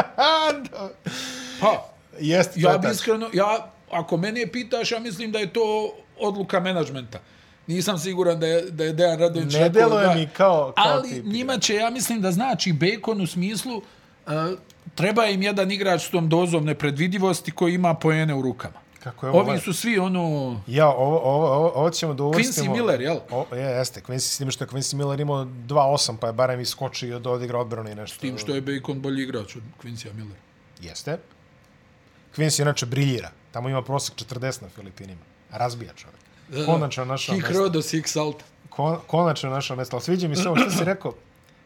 Pa, Jeste, ja to bi iskreno, ja, ako mene pitaš, ja mislim da je to odluka menadžmenta. Nisam siguran da je, da je Dejan Radović Ne deluje mi kao, kao Ali tip njima će, ja mislim da znači Bacon u smislu uh, treba im jedan igrač s tom dozom nepredvidivosti koji ima poene u rukama. Kako je ovo Ovi lepo. su svi ono... Ja, ovo, ovo, ovo, ovo ćemo da uvrstimo. Quincy Miller, jel? O, je, jeste, Quincy, s tim što je Quincy Miller imao 2-8, pa je barem iskočio da odigra odbranu i nešto. Tim što je Bacon bolji igrač od Quincy Miller. Jeste. Quincy inače briljira. Tamo ima prosek 40 na Filipinima. Razbija čovjek. Konačno našao Hik mesto. Rodos, Hik Salta. Kon, konačno našao mesto. Ali sviđa mi se ovo što si rekao.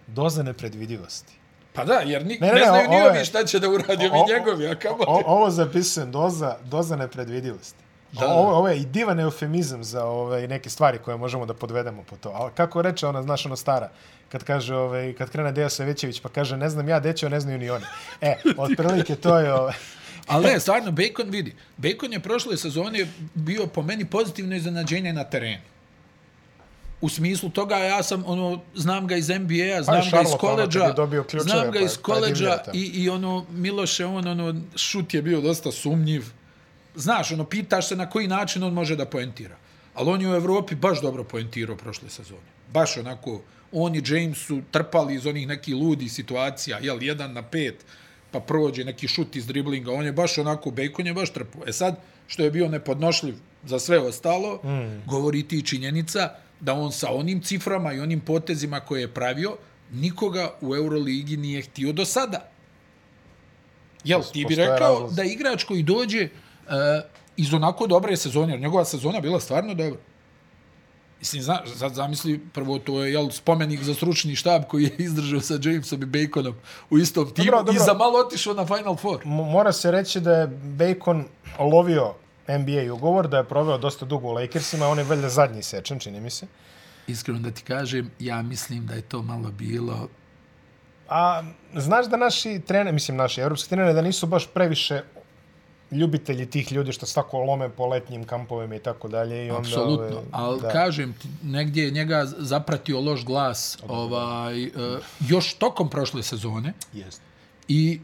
Doza nepredvidivosti. Pa da, jer ni, Ne, ne, ne, znaju ni ovi šta će da uradi, ovi njegovi, a kamo O, te. ovo zapisujem, doza, doza nepredvidivosti. Da, ovo, ovo je i divan eufemizam za ove, neke stvari koje možemo da podvedemo po to. Ali kako reče ona, znaš, ona stara, kad kaže, ove, kad krene Deja Savićević, pa kaže, ne znam ja, dećo, ne znaju ni oni. E, otprilike to je, ove, Ali ne, stvarno, Bacon vidi. Bacon je prošle sezone bio po meni pozitivno iznenađenje na terenu. U smislu toga, ja sam, ono, znam ga iz NBA-a, znam ga iz Charlotte, ono, koleđa, znam ga pa- iz pa koleđa i, i ono, Miloše, on, ono, šut je bio dosta sumnjiv. Znaš, ono, pitaš se na koji način on može da poentira. Ali on je u Evropi baš dobro poentirao prošle sezone. Baš onako, on i James su trpali iz onih nekih ludi situacija, jel, jedan na pet, pa prođe neki šut iz driblinga. On je baš onako, Bacon je baš trpao. E sad, što je bio nepodnošljiv za sve ostalo, mm. govori ti činjenica da on sa onim ciframa i onim potezima koje je pravio, nikoga u Euroligi nije htio do sada. Jel, ti bi rekao da igrač koji dođe uh, iz onako dobre sezone, jer njegova sezona bila stvarno dobra. Mislim, zna, sad zamisli, prvo to je jel, spomenik za stručni štab koji je izdržao sa Jamesom i Baconom u istom timu dobro. i za malo otišao na Final Four. M- mora se reći da je Bacon lovio NBA ugovor, da je proveo dosta dugo u Lakersima, on je valjda zadnji sečan, čini mi se. Iskreno da ti kažem, ja mislim da je to malo bilo... A znaš da naši treneri, mislim naši evropski treneri, da nisu baš previše ljubitelji tih ljudi što svako lome po letnjim kampovima i tako dalje. I onda, Apsolutno, ove, ali da. kažem ti, negdje je njega zapratio loš glas ovaj, uh, još tokom prošle sezone Jest. i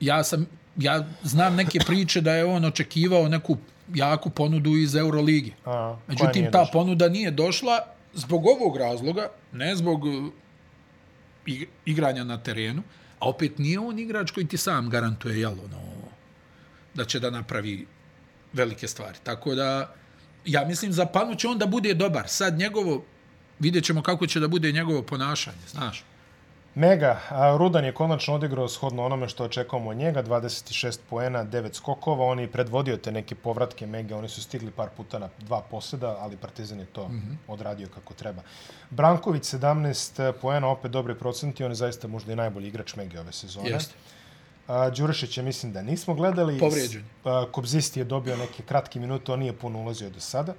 ja sam ja znam neke priče da je on očekivao neku jaku ponudu iz Euroligi. A, Međutim, ta došla? ponuda nije došla zbog ovog razloga, ne zbog ig- igranja na terenu, A opet nije on igrač koji ti sam garantuje, jel, ono, da će da napravi velike stvari. Tako da, ja mislim, za Panu će on da bude dobar. Sad njegovo, vidjet ćemo kako će da bude njegovo ponašanje, znaš. Mega, a Rudan je konačno odigrao shodno onome što očekujemo od njega, 26 poena, 9 skokova, on je predvodio te neke povratke Mega, oni su stigli par puta na dva poseda, ali Partizan je to mm -hmm. odradio kako treba. Branković 17 poena, opet dobri procenti, on je zaista možda i najbolji igrač Mega ove sezone. Jeste. A, Đurešić je, mislim da nismo gledali. Povrijeđen. Kobzisti je dobio neke kratke minute, on nije puno ulazio do sada.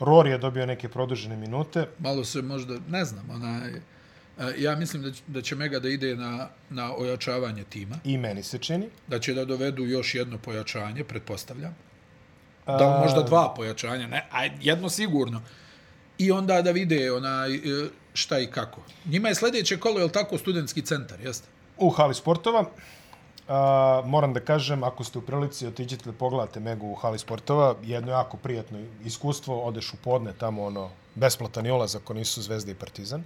Rory je dobio neke produžene minute. Malo se možda, ne znam, onaj, ja mislim da će, da će Mega da ide na, na ojačavanje tima. I meni se čini. Da će da dovedu još jedno pojačanje, pretpostavljam. Da možda dva pojačanja, ne, a jedno sigurno. I onda da vide onaj, e, šta i kako. Njima je sljedeće kolo, je li tako, studentski centar, jeste? U hali sportova. A, moram da kažem, ako ste u prilici, otiđete da pogledate Megu u hali sportova, jedno jako prijatno iskustvo, odeš u podne tamo, ono, besplatan je ulaz ako nisu Zvezda i Partizan.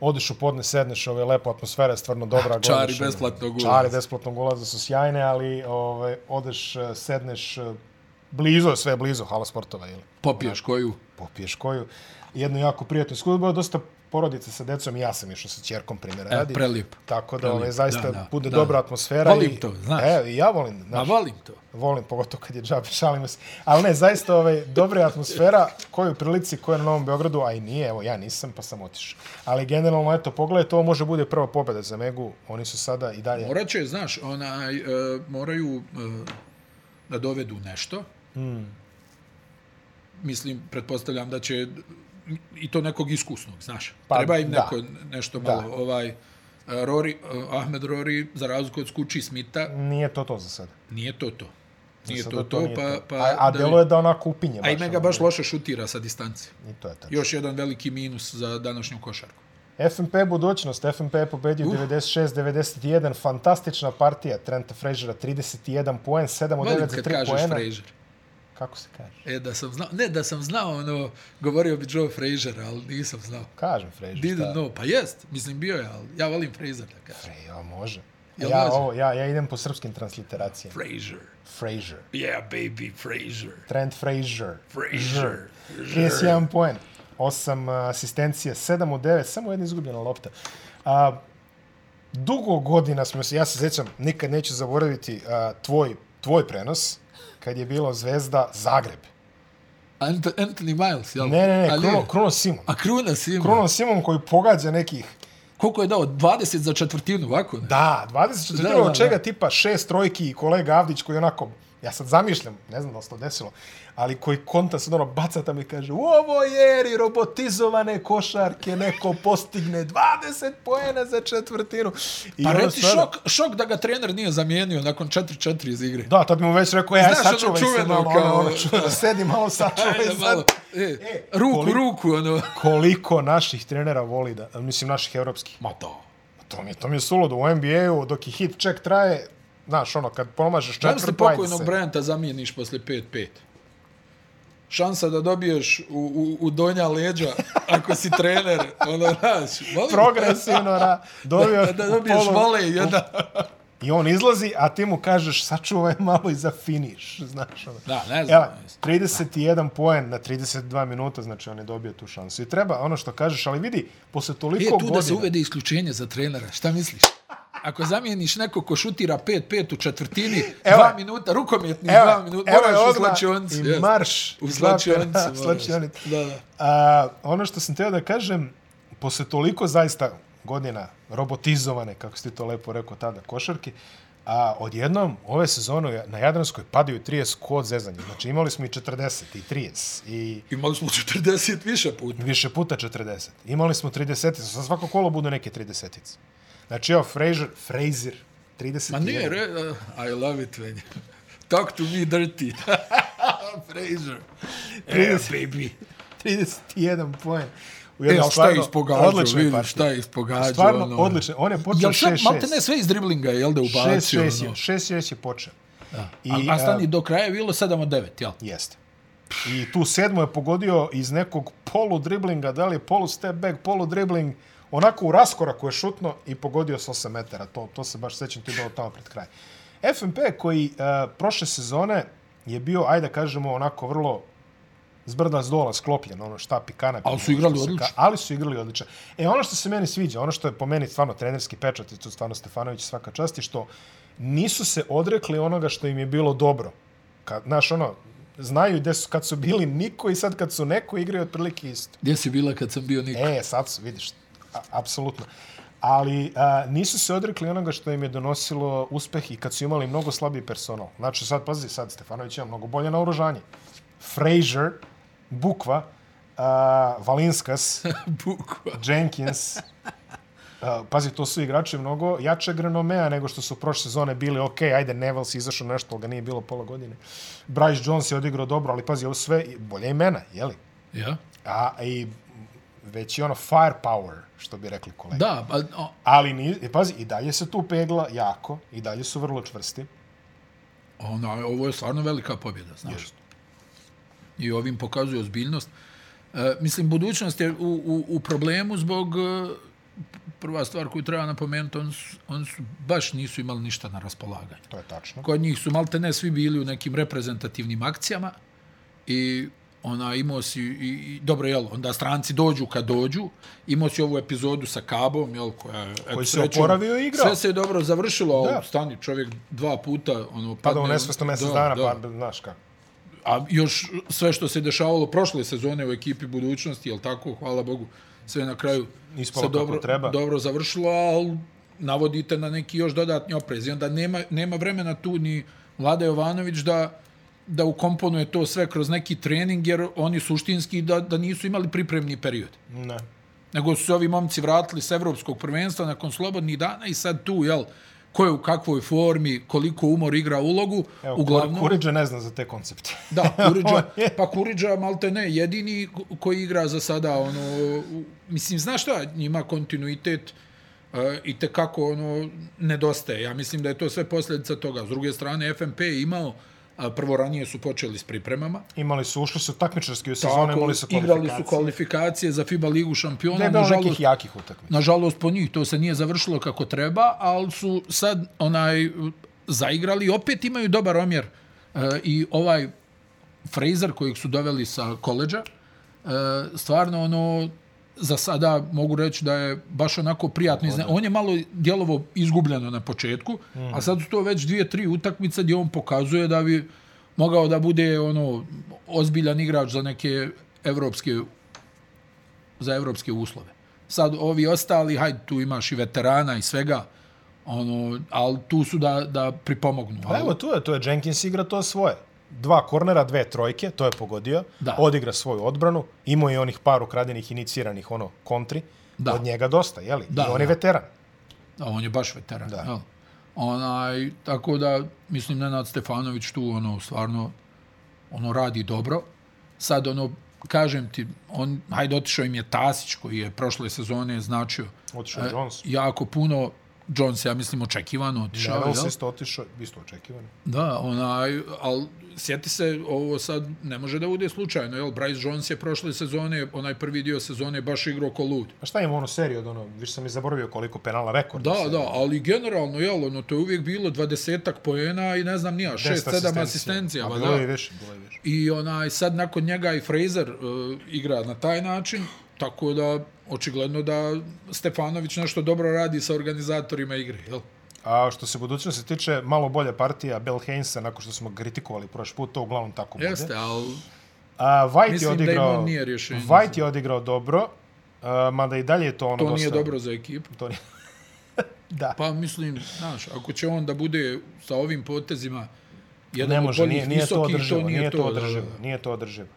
Odeš u podne, sedneš, ove lepo atmosfera je stvarno dobra. Čari gledaš, besplatnog ulaza. Čari besplatnog ulaza su sjajne, ali ove, odeš, sedneš, blizo, sve blizo hala sportova. Ili? Popiješ koju? Popiješ koju. Jedno jako prijatno iskustvo, dosta porodice sa decom, ja sam išao sa ćerkom primjera radi. E, prelijep. Tako da prelijep. Ove, zaista da, da, bude da. dobra atmosfera. Volim i, to, znaš. E, ja volim. Znaš, Ma volim to. Volim, pogotovo kad je džabe, šalimo se. Ali ne, zaista ove, dobra atmosfera, koju prilici, koja je na Novom Beogradu, a i nije, evo, ja nisam, pa sam otišao. Ali generalno, eto, pogledaj, to može bude prva pobjeda za Megu, oni su sada i dalje... Morat će, znaš, onaj, uh, moraju uh, da dovedu nešto. Mm. Mislim, pretpostavljam da će i to nekog iskusnog, znaš. Pa, Treba im neko, da. nešto malo, da. ovaj, Rory, Ahmed Rory, za razliku od Skuči Smita. Nije to to za sada. Nije to to. Nije to to, to nije pa, to. pa... A, a delo je da onako upinje. A ime ga baš loše šutira sa distance. I to je tačno. Još jedan veliki minus za današnju košarku. FNP budućnost. FNP je pobedio uh. 96-91. Fantastična partija Trenta Frasera. 31 poen, 7 od 9 za 3 poena. Volim kad Fraser. Kako se kaže? E, da sam znao, ne, da sam znao, ono, govorio bi Joe Frazier, ali nisam znao. Kažem Frazier, Didn't know, pa jest, mislim, bio je, ali ja volim Frazier, da kažem. Fre, ja, može. Jel ja, ovo, ja, ja idem po srpskim transliteracijama. Frazier. Frazier. Yeah, baby, Frazier. Trent Frazier. Frazier. 31 poen, 8 asistencija, 7 od 9, samo jedna izgubljena lopta. A, dugo godina smo se, ja se sjećam, nikad neću zaboraviti a, tvoj, tvoj prenos, kad je bilo Zvezda Zagreb. Anthony Miles, jel? Ne, ne, ne, Kruno, Kruno Simon. A Kruno Simon. Kruno Simon koji pogađa nekih... Koliko je dao? 20 za četvrtinu, ovako? Ne? Da, 20 za četvrtinu, od čega da. tipa šest trojki i kolega Avdić koji onako, ja sad zamišljam, ne znam da se to desilo, ali koji konta sad ono baca tamo i kaže u ovoj eri robotizovane košarke neko postigne 20 poena za četvrtinu. I pa reci stvarno... šok, šok da ga trener nije zamijenio nakon 4-4 iz igre. Da, to bi mu već rekao, ja, Znaš, sačuvaj ono se malo, kao... ono, ono, čuva, sedi malo, sačuvaj se. Malo, e, e, ruku, koliko, ruku, ono. koliko naših trenera voli da, mislim naših evropskih. Ma to. To mi to mi je suludo u NBA-u, dok je hit check traje, znaš, ono, kad pomažeš četvrtu, ajde se. Da li pokojnog Bryanta zamijeniš posle 5-5? šansa da dobiješ u, u, u donja leđa ako si trener, ono, znaš, Progresivno, ra, dobio da, da dobiješ polo, vole jedan. I on izlazi, a ti mu kažeš, sačuvaj malo i za finiš, znaš. Ono. Da, ne znam. Evo, 31 poen na 32 minuta, znači on je dobio tu šansu. I treba ono što kažeš, ali vidi, posle toliko godina... Je tu da se uvede isključenje za trenera, šta misliš? ako zamijeniš neko ko šutira 5-5 u četvrtini, evo, dva minuta, rukomjetni evo, dva minuta, moraš evo u slačionci. I marš. U slačionci. slačionci. Da, da. A, ono što sam teo da kažem, posle toliko zaista godina robotizovane, kako ste to lepo rekao tada, košarki, a odjednom ove sezone na Jadranskoj padaju 30 kod zezanja. Znači imali smo i 40 i 30. I... Imali smo 40 više puta. Više puta 40. Imali smo 30. Sa svako kolo budu neke 30. Znači, evo, Fraser, Fraser, 30. Ma nije, re, uh, I love it, when Talk to me dirty. Fraser. 30, yeah, baby. 31 poen. U jednom e, šta je ispogađao, vidiš, šta je ispogađao. Stvarno, ono. odlično. On je počeo 6-6. Jel malte ne sve iz driblinga, jel da ubacio? 6-6 je, 6-6 je počeo. Da. I, a, a stani, do kraja je bilo 7-9, jel? Jeste. I tu sedmo je pogodio iz nekog polu driblinga, da li je polu step back, polu dribling, onako u raskoraku je šutno i pogodio s 8 metara. To, to se baš sećam, to je bilo tamo pred kraj. FNP koji uh, prošle sezone je bio, ajde da kažemo, onako vrlo zbrda zdola sklopljen, ono štapi kanap. Ali su igrali odlično. Ali su igrali odlično. E, ono što se meni sviđa, ono što je po meni stvarno trenerski pečat, i to stvarno Stefanović svaka čast, je što nisu se odrekli onoga što im je bilo dobro. Kad, znaš, ono, znaju gde su, kad su bili niko i sad kad su neko igraju otprilike isto. Gdje si bila kad sam bio niko? E, sad su, vidiš, a, apsolutno. Ali a, nisu se odrekli onoga što im je donosilo uspeh i kad su imali mnogo slabiji personal. Znači, sad, pazi, sad Stefanović ima mnogo bolje naoružanje. Frazier, Bukva, a, Valinskas, Bukva. Jenkins, Uh, pazi, to su igrači mnogo jačeg renomea nego što su prošle sezone bili. Ok, ajde, Neville si izašao nešto, ali ga nije bilo pola godine. Bryce Jones je odigrao dobro, ali pazi, ovo sve bolje imena, jeli? Ja? A, i već je ono firepower, što bi rekli kolege. Da, pa, o, Ali, ni, i pazi, i dalje se tu pegla jako, i dalje su vrlo čvrsti. ona, ovo je stvarno velika pobjeda, znaš. Jest. I ovim pokazuje ozbiljnost. E, mislim, budućnost je u, u, u problemu zbog e, prva stvar koju treba napomenuti, oni su, oni su baš nisu imali ništa na raspolaganju. To je tačno. Kod njih su malte ne svi bili u nekim reprezentativnim akcijama i ona imao si i, i dobro jel onda stranci dođu kad dođu imao si ovu epizodu sa Kabom jel koja je Koji se oporavio i igrao. sve se je dobro završilo Da. ali stani čovjek dva puta ono Pa da u padne- nesvesno mjesec da, dana, da. pa znaš kako. A još sve što se dešavalo prošle sezone u ekipi budućnosti jel tako hvala Bogu sve na kraju Ispalo se dobro, treba. dobro završilo, ali navodite na neki još dodatni oprez. I onda nema, nema vremena tu ni Vlada Jovanović da, da ukomponuje to sve kroz neki trening, jer oni suštinski da, da nisu imali pripremni period. Ne. Nego su se ovi momci vratili s evropskog prvenstva nakon slobodnih dana i sad tu, jel, ko je u kakvoj formi, koliko umor igra ulogu, Evo, uglavnom... Kuriđa ne zna za te koncepte. Da, Kuriđa, pa Kuriđa malte ne, jedini ko- koji igra za sada, ono, mislim, znaš šta, njima kontinuitet uh, i te kako ono, nedostaje. Ja mislim da je to sve posljedica toga. S druge strane, FNP je imao, prvo ranije su počeli s pripremama, Imali su, ušli su takmičarski u sezone, imali su igrali kvalifikacije. su kvalifikacije za FIBA ligu šampiona, Ne bilo nažalost, nekih jakih utakmica. Nažalost, po njih to se nije završilo kako treba, ali su sad onaj zaigrali i opet imaju dobar omjer. E, I ovaj Fraser kojeg su doveli sa koleđa, e, stvarno ono za sada mogu reći da je baš onako prijatno. Izne... On je malo djelovo izgubljeno na početku, mm. a sad su to već dvije, tri utakmice gdje on pokazuje da bi mogao da bude ono ozbiljan igrač za neke evropske za evropske uslove. Sad ovi ostali, hajde, tu imaš i veterana i svega, ono, ali tu su da, da pripomognu. Pa evo, tu je, tu je Jenkins igra to svoje. Dva kornera, dve trojke, to je pogodio. Da. Odigra svoju odbranu. Imao je onih par ukradenih iniciranih ono kontri. Da. Od njega dosta, jeli? Da, I on je da. veteran. Da, on je baš veteran. Da. Jel? Onaj, tako da, mislim, Nenad Stefanović tu, ono, stvarno, ono, radi dobro. Sad, ono, kažem ti, on, hajde, otišao im je Tasić, koji je prošle sezone značio Otišao je Jones. jako puno, Jones, ja mislim, očekivano otišao. Neville jel? se isto otišao, isto očekivano. Da, onaj, ali sjeti se, ovo sad ne može da bude slučajno, jel? Bryce Jones je prošle sezone, onaj prvi dio sezone baš igrao ko lud. A šta ima ono seriju od ono, više sam i zaboravio koliko penala rekord. Da, da, ali generalno, jel, ono, to je uvijek bilo dvadesetak poena i ne znam nija, šest, sedam asistencija. A ba, bilo je da. više, bilo je više. I onaj, sad nakon njega i Fraser uh, igra na taj način, tako da očigledno da Stefanović nešto dobro radi sa organizatorima igre, jel? A što se budućnosti tiče, malo bolja partija Bill Hainsa, nakon što smo kritikovali prošli put, to uglavnom tako bude. Jeste, ali A, White Mislim je da odigrao, on nije rješenje White je odigrao dobro, a, mada i dalje je to ono to dosta... nije dobro za ekipu. To nije... da. Pa mislim, znaš, ako će on da bude sa ovim potezima jedan ne od može, boljih nije, nije to visokih, održivo, to nije to da, održivo, da, da. nije to održivo.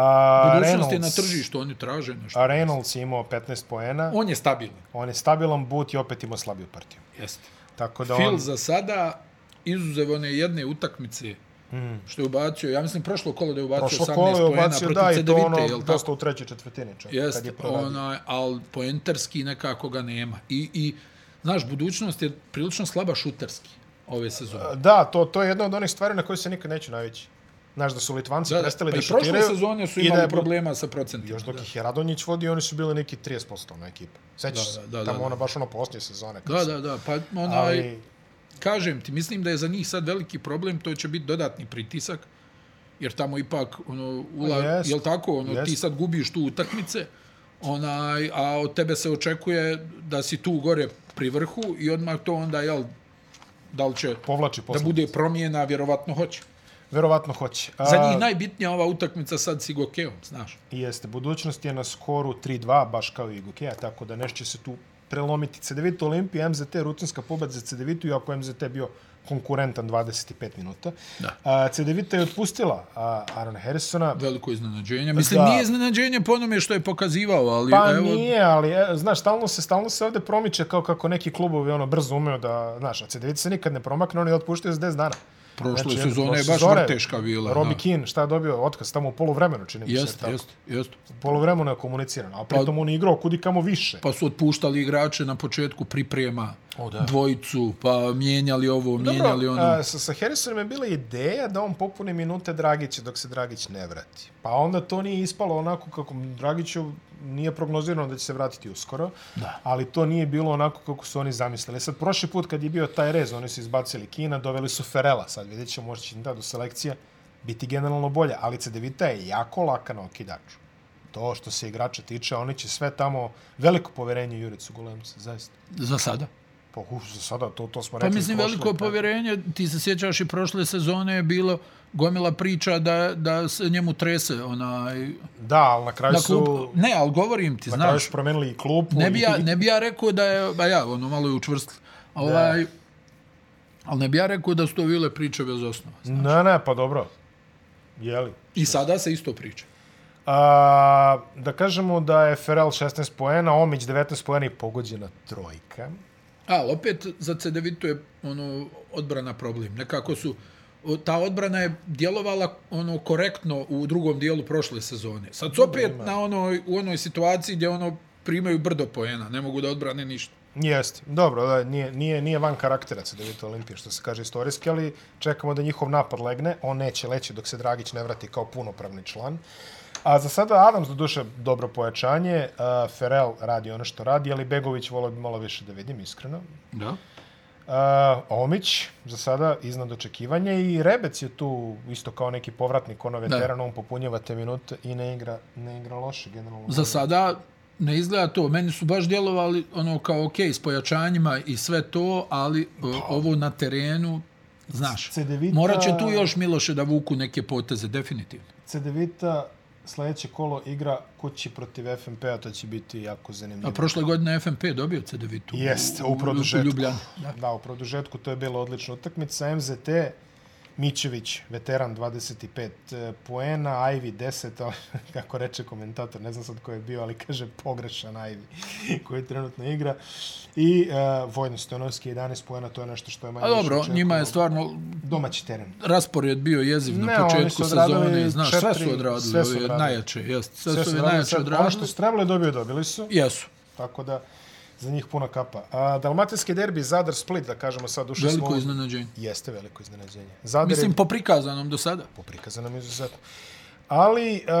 A, Budućnost je na Reynolds, tržištu, oni traže nešto. a Reynolds je imao 15 poena, On je stabilan. on je stabilan, Boot je opet imao slabiju partiju. Jeste. Tako da Phil on, za sada, izuzev one jedne utakmice, mm. što je ubacio, ja mislim prošlo kolo da je ubacio prošlo 18 kolo je poena ubacio, protiv da, i to CDVite, ono, jel tako? dosta u trećoj četvrtini čak, kad Jeste, je proradio. onaj, ali poenterski nekako ga nema. I, i znaš, budućnost je prilično slaba šuterski ove sezone. Da, to, to je jedna od onih stvari na koje se nikad neću navići. Znaš da su Litvanci Da, prestali pa da i prošle šutiraju. sezone su imali je- problema sa procentima. Još dok da. ih je Radonjić vodio, oni su bili neki 30% na ekipa. Sećaš Da, da, da, Tamo da, ona baš ono posljednje sezone. Da, da, da, pa onaj, Ali, kažem ti, mislim da je za njih sad veliki problem, to će biti dodatni pritisak, jer tamo ipak, ono, ula, Jest, jel tako, ono, ti jest. sad gubiš tu utakmice, onaj, a od tebe se očekuje da si tu gore pri vrhu i odmah to onda, jel, da li će povlači da bude promjena, vjerovatno hoće. Verovatno hoće. Za njih najbitnija ova utakmica sad s Igokeom, znaš. Jeste, budućnost je na skoru 3-2, baš kao i Gokeja, tako da nešto će se tu prelomiti. CDVita Olimpija, MZT, rutinska pobeda za CDVitu, iako je MZT bio konkurentan 25 minuta. Da. A, CDVita je otpustila a, Arona Harrisona. Veliko iznenađenje. Mislim, Da. nije iznenađenje po onome što je pokazivao, ali Pa evo, nije, ali e, znaš, stalno se, stalno se ovde promiče kao kako neki klubovi ono brzo umeju da, znaš, a CDVita se nikad ne promakne, oni otpuštaju za 10 dana. Prošle Znači, sezone je baš sezone, vrteška bila. Robbie da. Keane, šta je dobio? Otkaz tamo u poluvremenu, čini mi se. Jest, tako. jest, jest. U poluvremenu je komunicirano, a pritom on je igrao kudi kamo više. Pa su otpuštali igrače na početku priprema O, da. dvojicu, pa mijenjali ovo, mijenjali Dobro, ono. a, sa, sa Harrisonom je bila ideja da on popuni minute Dragića dok se Dragić ne vrati. Pa onda to nije ispalo onako kako Dragiću nije prognozirano da će se vratiti uskoro, Da. ali to nije bilo onako kako su oni zamislili. Sad, prošli put kad je bio taj rez, oni su izbacili Kina, doveli su Ferela, sad vidjet ćemo, možda će da do selekcija biti generalno bolje, ali CDVita je jako laka na okidaču. To što se igrača tiče, oni će sve tamo veliko poverenje Juricu Golemca, zaista. Za sada. Pa uf, za sada to, to smo Pa rekli. mislim, prošle- veliko povjerenje, ti se sjećaš i prošle sezone je bilo gomila priča da, da se njemu trese onaj... Da, ali na kraju Na su... klub, ne, ali govorim ti, Na kraju znaš, su promenili i klub. ne bi, ja, ne bi ja rekao da je, ba ja, ono, malo je učvrstilo. Ovaj, ali ne bi ja rekao da su to bile priče bez osnova. Ne, ne, pa dobro. Jeli. I sada se isto priča. A, da kažemo da je Ferel 16 poena, Omić 19 poena i pogođena trojka. A, opet za CDVitu je ono, odbrana problem. Nekako su, ta odbrana je djelovala ono korektno u drugom dijelu prošle sezone. Sad su opet na onoj, u onoj situaciji gdje ono primaju brdo poena, ne mogu da odbrane ništa. Jeste. Dobro, da, nije, nije, nije van karaktera CDVita Olimpije, što se kaže istorijski, ali čekamo da njihov napad legne. On neće leći dok se Dragić ne vrati kao punopravni član. A za sada Adams do duše dobro pojačanje, uh, Ferel radi ono što radi, ali Begović volio bi malo više da vidim, iskreno. Da. Uh, Omić, za sada, iznad očekivanja i Rebec je tu isto kao neki povratnik, ono veteran, on popunjava te minute i ne igra, ne igra loše generalno. Za sada ne izgleda to. Meni su baš djelovali ono kao ok, s pojačanjima i sve to, ali o, ovo na terenu, znaš, Cedevita- morat će tu još Miloše da vuku neke poteze, definitivno. CDVita sljedeće kolo igra kući protiv FNP-a, to će biti jako zanimljivo. A prošle godine FNP dobio CDVitu. Jeste, u U produžetku. Ljubljani. Da. da, u produžetku to je bila odlična utakmica. MZT, Mićević, veteran 25 e, poena, Ajvi 10, ali, kako reče komentator, ne znam sad ko je bio, ali kaže pogrešan Ajvi koji trenutno igra. I uh, Vojno Stojanovski 11 poena, to je nešto što je manje A dobro, više njima je stvarno domaći teren. raspored bio jeziv Ne, na početku odradili sezone, znaš, sve četiri- su odradili, sve su odradili. najjače, jest, sve, Sve su su odradili, najjače sad, Ono što odradili. su trebali dobio, dobili su. Jesu. Tako da, za njih puna kapa. A, Dalmatinski derbi, Zadar Split, da kažemo sad, ušli Veliko smo... iznenađenje. Jeste veliko iznenađenje. Zadar Mislim, je po prikazanom do sada. poprikazanom izuzetno. Ali uh,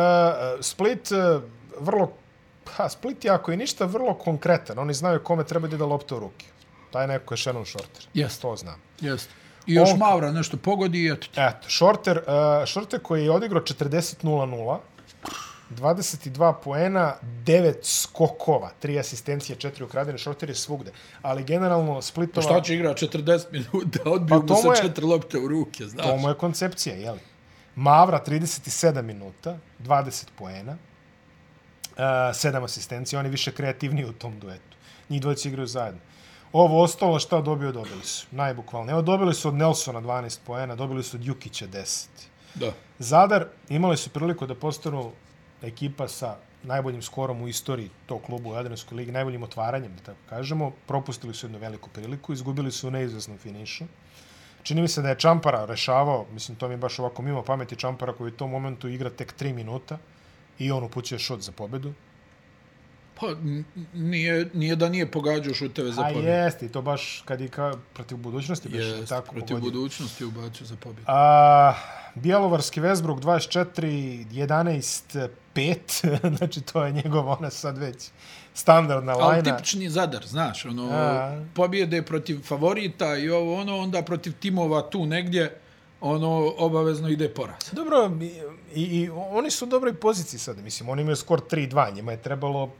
Split uh, vrlo... Ha, Split je ako je ništa vrlo konkretan. Oni znaju kome treba da ide lopta u ruke. Taj neko je Shannon Shorter. Jest. To znam. Jeste. I još On- Mavra nešto pogodi i eto. Eto, Shorter, uh, Shorter koji je odigrao 40-0-0, 22 poena, 9 skokova, 3 asistencije, 4 ukradene, Shorter je svugde. Ali generalno Splitova... Šta će igra 40 minuta, odbiju Pa mu je- četiri lopte u ruke, znaš. To mu je koncepcija, jeli? Mavra 37 minuta, 20 poena, uh, 7 asistencija, oni više kreativniji u tom duetu. Njih dvojice igraju zajedno. Ovo ostalo šta dobio, dobili su. Najbukvalno. Evo, dobili su od Nelsona 12 poena, dobili su od Jukića 10. Da. Zadar imali su priliku da postanu ekipa sa najboljim skorom u istoriji tog kluba u Jadranskoj ligi, najboljim otvaranjem, da tako kažemo. Propustili su jednu veliku priliku, izgubili su u neizvesnom finišu. Čini mi se da je Čampara rešavao, mislim to mi je baš ovako mimo pameti Čampara koji u tom momentu igra tek 3 minuta i on upućuje šut za pobedu. Pa, nije, nije da nije pogađao šuteve za A pobjedu. jeste, i to baš kad i ka, protiv budućnosti biš Jest, tako protiv pogodio. budućnosti ubacio za pobjedu. A, Bjelovarski Vesbruk 24, 11, 5, znači to je njegov ona sad već standardna Ali lajna. tipični Zadar, znaš, ono, A. pobjede protiv favorita i ovo ono, onda protiv timova tu negdje, ono, obavezno ide poraz. Dobro, i, i oni su u dobroj poziciji sad, mislim, oni imaju skor 3-2, njima je trebalo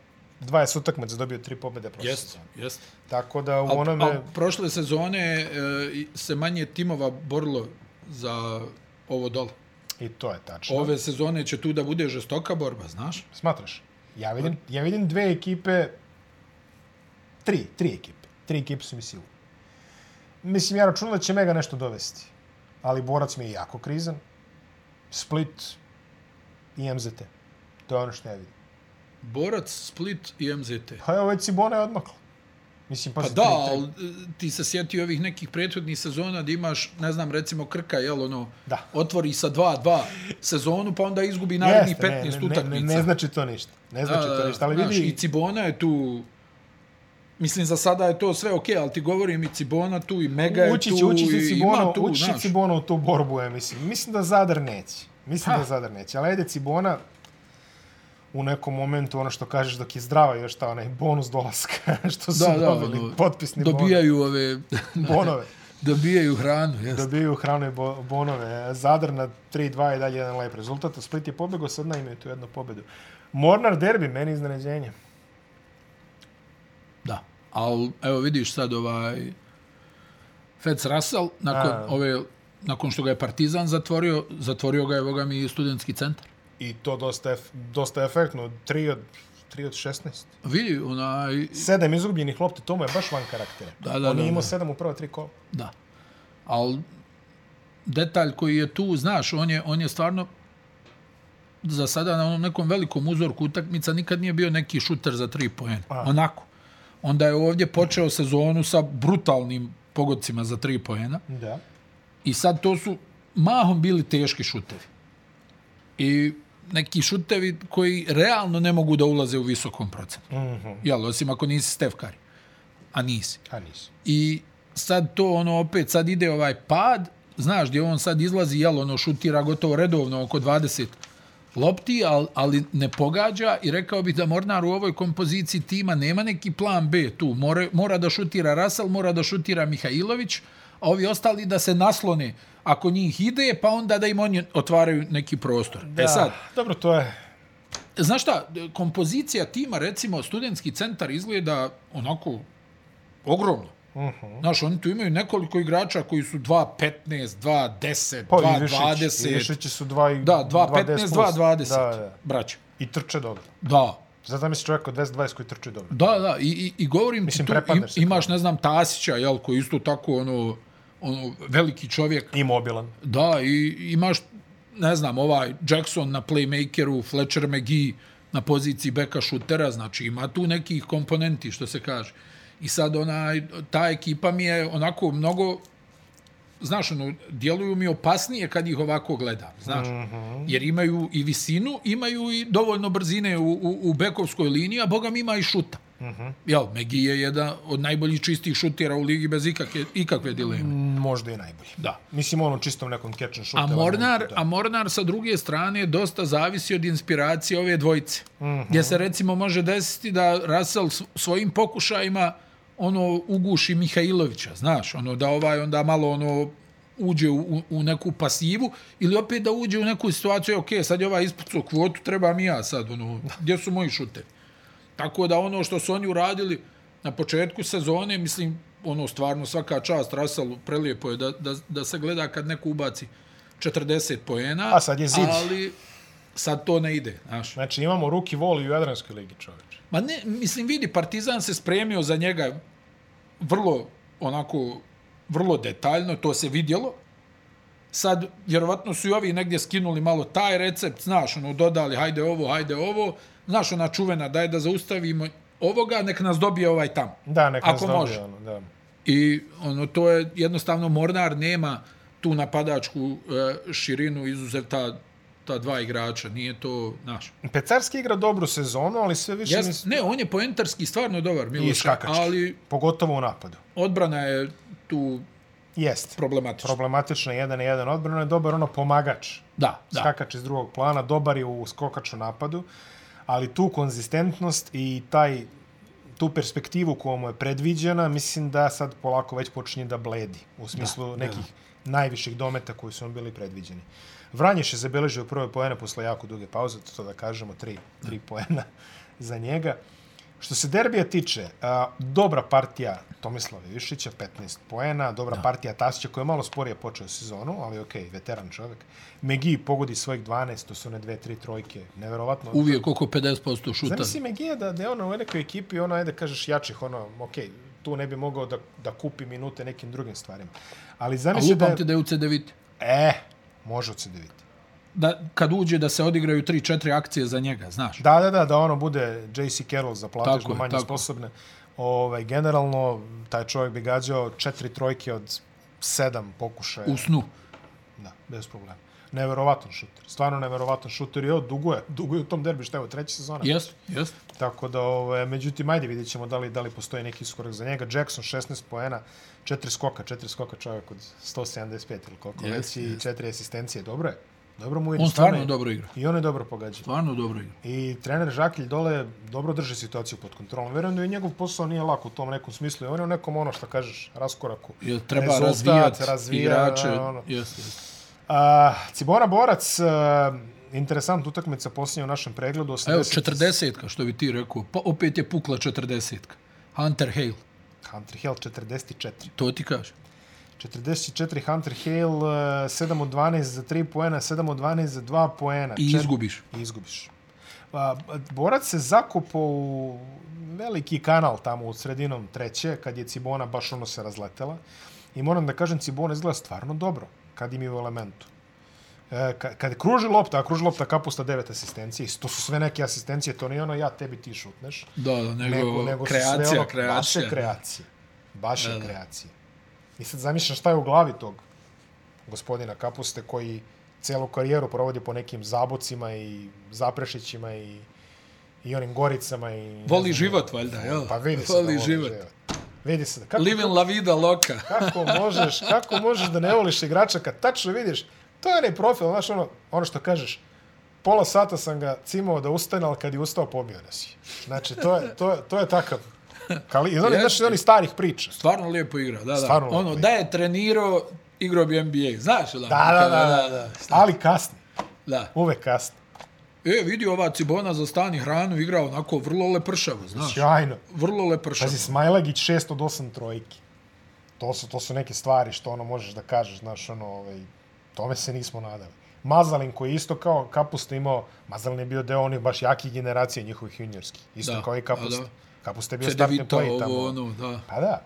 20 utakmica da dobiju tri pobjede prošle Jeste, sezone. jeste. Tako da u Al, onome... al, prošle sezone e, se manje timova borilo za ovo dole. I to je tačno. Ove sezone će tu da bude žestoka borba, znaš? Smatraš? Ja vidim, ja vidim dve ekipe, tri, tri ekipe. Tri ekipe su mi silu. Mislim, ja računam da će Mega nešto dovesti. Ali Borac mi je jako krizan. Split i MZT. To je ono što ja vidim. Borac, Split i MZT. Pa evo, već Cibona je odmakla. Mislim, pa, Pa da, ali e, ti se sjeti ovih nekih prethodnih sezona da imaš, ne znam, recimo Krka, jel, ono, Da. otvori sa 2-2 sezonu, pa onda izgubi narednih Jeste, 15 ne, ne, utakmica. ne, ne, znači to ništa. Ne znači Da, to ništa, ali znaš, vidi... I Cibona je tu... Mislim, za sada je to sve okej, ali ti govorim i Cibona tu, i Mega je ući tu, će i Cibono, ima tu, znaš. Cibono u tu borbu, ja mislim. Mislim da Zadar neće. Mislim Ha. da Zadar neće. Ali ajde Cibona u nekom momentu, ono što kažeš dok je zdrava, još ta onaj bonus dolaska, što su Da, da, dobili, ono, potpisni Dobijaju ove... bon, bonove. dobijaju hranu, jes. Dobijaju hranu i bo, bonove. Zadar na 3-2 i dalje jedan lep rezultat. Split je pobjegao, sad na imaju tu jednu pobjedu. Mornar derbi, meni iznenađenje. Da. Al evo vidiš sad ovaj Feds Russell nakon A. ove nakon što ga je Partizan zatvorio, zatvorio ga je evo ga mi studentski centar. I to dosta, ef, dosta efektno. 3 od, 3 od 16. Vidi, onaj, Sedam izgubljenih lopti, to mu je baš van karaktera. Da, da, On je imao da. sedam u prva tri kola. da. Al detalj koji je tu, znaš, on je, on je stvarno za sada na onom nekom velikom uzorku utakmica nikad nije bio neki šuter za tri poena. Onako. Onda je ovdje počeo sezonu sa brutalnim pogodcima za tri poena. Da. I sad to su mahom bili teški šutevi. I neki šutevi koji realno ne mogu da ulaze u visokom procentu. Mm. -hmm. Jel, osim ako nisi Steph Curry. A nisi. A nisi. I sad to ono opet sad ide ovaj pad, znaš gdje on sad izlazi, jel, ono šutira gotovo redovno oko 20 lopti, ali, ali ne pogađa i rekao bih da Mornar u ovoj kompoziciji tima nema neki plan B tu. Mora, mora da šutira Rasal, mora da šutira Mihajlović, a ovi ostali da se naslone ako njih ide, pa onda da im oni otvaraju neki prostor. Da. E sad, Dobro, to je... znaš šta, kompozicija tima, recimo, studentski centar izgleda onako ogromno. Uh Mhm. -huh. Znaš, oni tu imaju nekoliko igrača koji su 2.15, 2.10, Pa, 2.20. Ivišići su dva i... Da, 2.15, 2.10 2.20. Da, da. Braća. I trče dobro. Da. Zato da mi se čovjek od 220 koji trče dobro. Da, da, i, i, i govorim Mislim, ti tu, im, imaš, ne znam, Tasića, jel, koji isto tako, ono, ono, veliki čovjek. I mobilan. Da, i imaš, ne znam, ovaj Jackson na playmakeru, Fletcher McGee na poziciji beka šutera, znači ima tu nekih komponenti, što se kaže. I sad onaj, ta ekipa mi je onako mnogo, znaš, ono, djeluju mi opasnije kad ih ovako gledam, znaš. Mm -hmm. Jer imaju i visinu, imaju i dovoljno brzine u, u, u bekovskoj liniji, a Boga mi ima i šuta. Mm -hmm. Jel, Megi je jedan od najboljih čistih šutera u ligi bez ikakve, ikakve dileme. Mm. Možda i najbolji. Da. Mislim, ono čistom nekom catch and shoot. A Mornar, da. a Mornar sa druge strane dosta zavisi od inspiracije ove dvojice. Mm -hmm. Gdje se recimo može desiti da Russell svojim pokušajima ono uguši Mihajlovića, znaš, ono da ovaj onda malo ono uđe u, u neku pasivu ili opet da uđe u neku situaciju, ok, sad je ovaj ispucao kvotu, treba mi ja sad, ono, gdje su moji šutevi? Tako da ono što su oni uradili na početku sezone, mislim, ono stvarno svaka čast Russellu prelijepo je da, da, da se gleda kad neko ubaci 40 poena. A sad je zid. Ali sad to ne ide, znaš. Znači, imamo ruki voli u Jadranskoj ligi, čoveče. Ma ne, mislim, vidi, Partizan se spremio za njega vrlo, onako, vrlo detaljno, to se vidjelo. Sad, vjerovatno su i ovi negdje skinuli malo taj recept, znaš, ono, dodali, hajde ovo, hajde ovo, znaš, ona čuvena, daj da zaustavimo ovoga, nek nas dobije ovaj tam. Da, neka Ako može. Ono, da. I ono to je jednostavno Mornar nema tu napadačku e, širinu izuzev ta ta dva igrača, nije to naš. Pecarski igra dobru sezonu, ali sve više... Jes, mis- ne, on je poentarski stvarno dobar, I Miloš, ali Pogotovo u napadu. odbrana je tu Jest. problematična. Problematično je jedan na jedan odbrana, je dobar ono pomagač. Da, da. skakač iz drugog plana, dobar je u skokaču napadu, ali tu konzistentnost i taj tu perspektivu koja mu je predviđena, mislim da sad polako već počinje da bledi u smislu da, nekih da. najviših dometa koji su mu bili predviđeni. Vranješ je zabeležio prve poene posle jako duge pauze, to da kažemo, tri, tri poena za njega. Što se derbija tiče, a, dobra partija Tomislava Višića, 15 poena, dobra da. partija Tasića koja je malo sporije počeo sezonu, ali okay, veteran čovjek. Megi pogodi svojih 12, to su one dve, tri trojke, neverovatno. Uvijek oko 50% šuta. Zamisli Megija da, da je ono u nekoj ekipi, ono, ajde kažeš jačih, ono, okay, tu ne bi mogao da, da kupi minute nekim drugim stvarima. Ali A zamisli da lupam je... ti da je u CD9. E, može od se vidjeti. Da, kad uđe da se odigraju 3-4 akcije za njega, znaš. Da, da, da, da ono bude JC Carroll za platežno Tako je, manje tako. sposobne. Ovaj, generalno, taj čovjek bi gađao četiri trojke od sedam pokušaja. U snu. Da, bez problema. Neverovatan šuter. Stvarno neverovatan šuter. I ovo duguje, duguje u tom derbi, šta je treća sezona? Jest, jest. Tako da, ovaj, međutim, ajde vidjet ćemo da li, da li postoji neki iskorak za njega. Jackson, 16 poena, 4 skoka, 4 skoka čovjek od 175 ili koliko Jest, već i jest. 4 asistencije. Dobro je. Dobro mu ide. On stvarno je- dobro igra. I on je dobro pogađa. Stvarno dobro igra. I trener Žakilj dole dobro drži situaciju pod kontrolom. Vjerujem da i njegov posao nije lak u tom nekom smislu. On je u nekom ono što kažeš, raskoraku. Je, treba Rezultat, razvijati razvija, igrače. ono. Jest, jest. A, Cibona Borac, a, interesant utakmica posljednja u našem pregledu. 80... Evo, 40 što bi ti rekao. Pa opet je pukla 40 Hunter Hale. Hunter Hill 44. To ti kaže. 44 Hunter Hill, 7 od 12 za 3 poena, 7 od 12 za 2 poena. I Čet- izgubiš. I izgubiš. A, borac se zakopao u veliki kanal tamo u sredinom treće, kad je Cibona baš ono se razletela. I moram da kažem, Cibona izgleda stvarno dobro kad im je u elementu. E, kad, kad kruži lopta, a kruži lopta kapusta devet asistencije, to su sve neke asistencije, to nije ono ja tebi ti šutneš, Da, da, nego, nego, nego kreacija, ono, kreacija. Baše kreacije. Baše Da, da. kreacije. I sad zamišljam šta je u glavi tog gospodina Kapuste koji celu karijeru provodi po nekim zabocima i zaprešićima i, i onim goricama. I, Voli znam, život, valjda, jel? Pa vidi se Voli da voli život. život. Vidi se da. Kako, Living la vida loca. kako, možeš, kako možeš da ne voliš igrača kad tačno vidiš, to je onaj profil, znaš ono, ono što kažeš, pola sata sam ga cimao da ustane, ali kad je ustao, pobio nas je. Znači, to je, to je, to je takav. Kali, Jeste. znaš, iz onih starih priča. Stvarno lijepo igra, da, da. Stvarno ono, da je trenirao, igrao bi NBA. Znaš, da? Da, da, da, da, da. Ali kasni, da. uvek kasni. E, vidi ova Cibona za stani hranu igra onako vrlo lepršavo, znaš. Sjajno. Vrlo lepršavo. Pazi, Smajlagić 6 od 8 trojki. To su, to su neke stvari što ono možeš da kažeš, znaš, ono, ovaj, tome se nismo nadali. Mazalin koji je isto kao Kapusta imao, Mazalin je bio deo onih baš jakih generacija njihovih juniorskih. Isto Da, kao i a Kapusta. da. Kapusta je bio startni play tamo. ovo, ono, da. Pa da.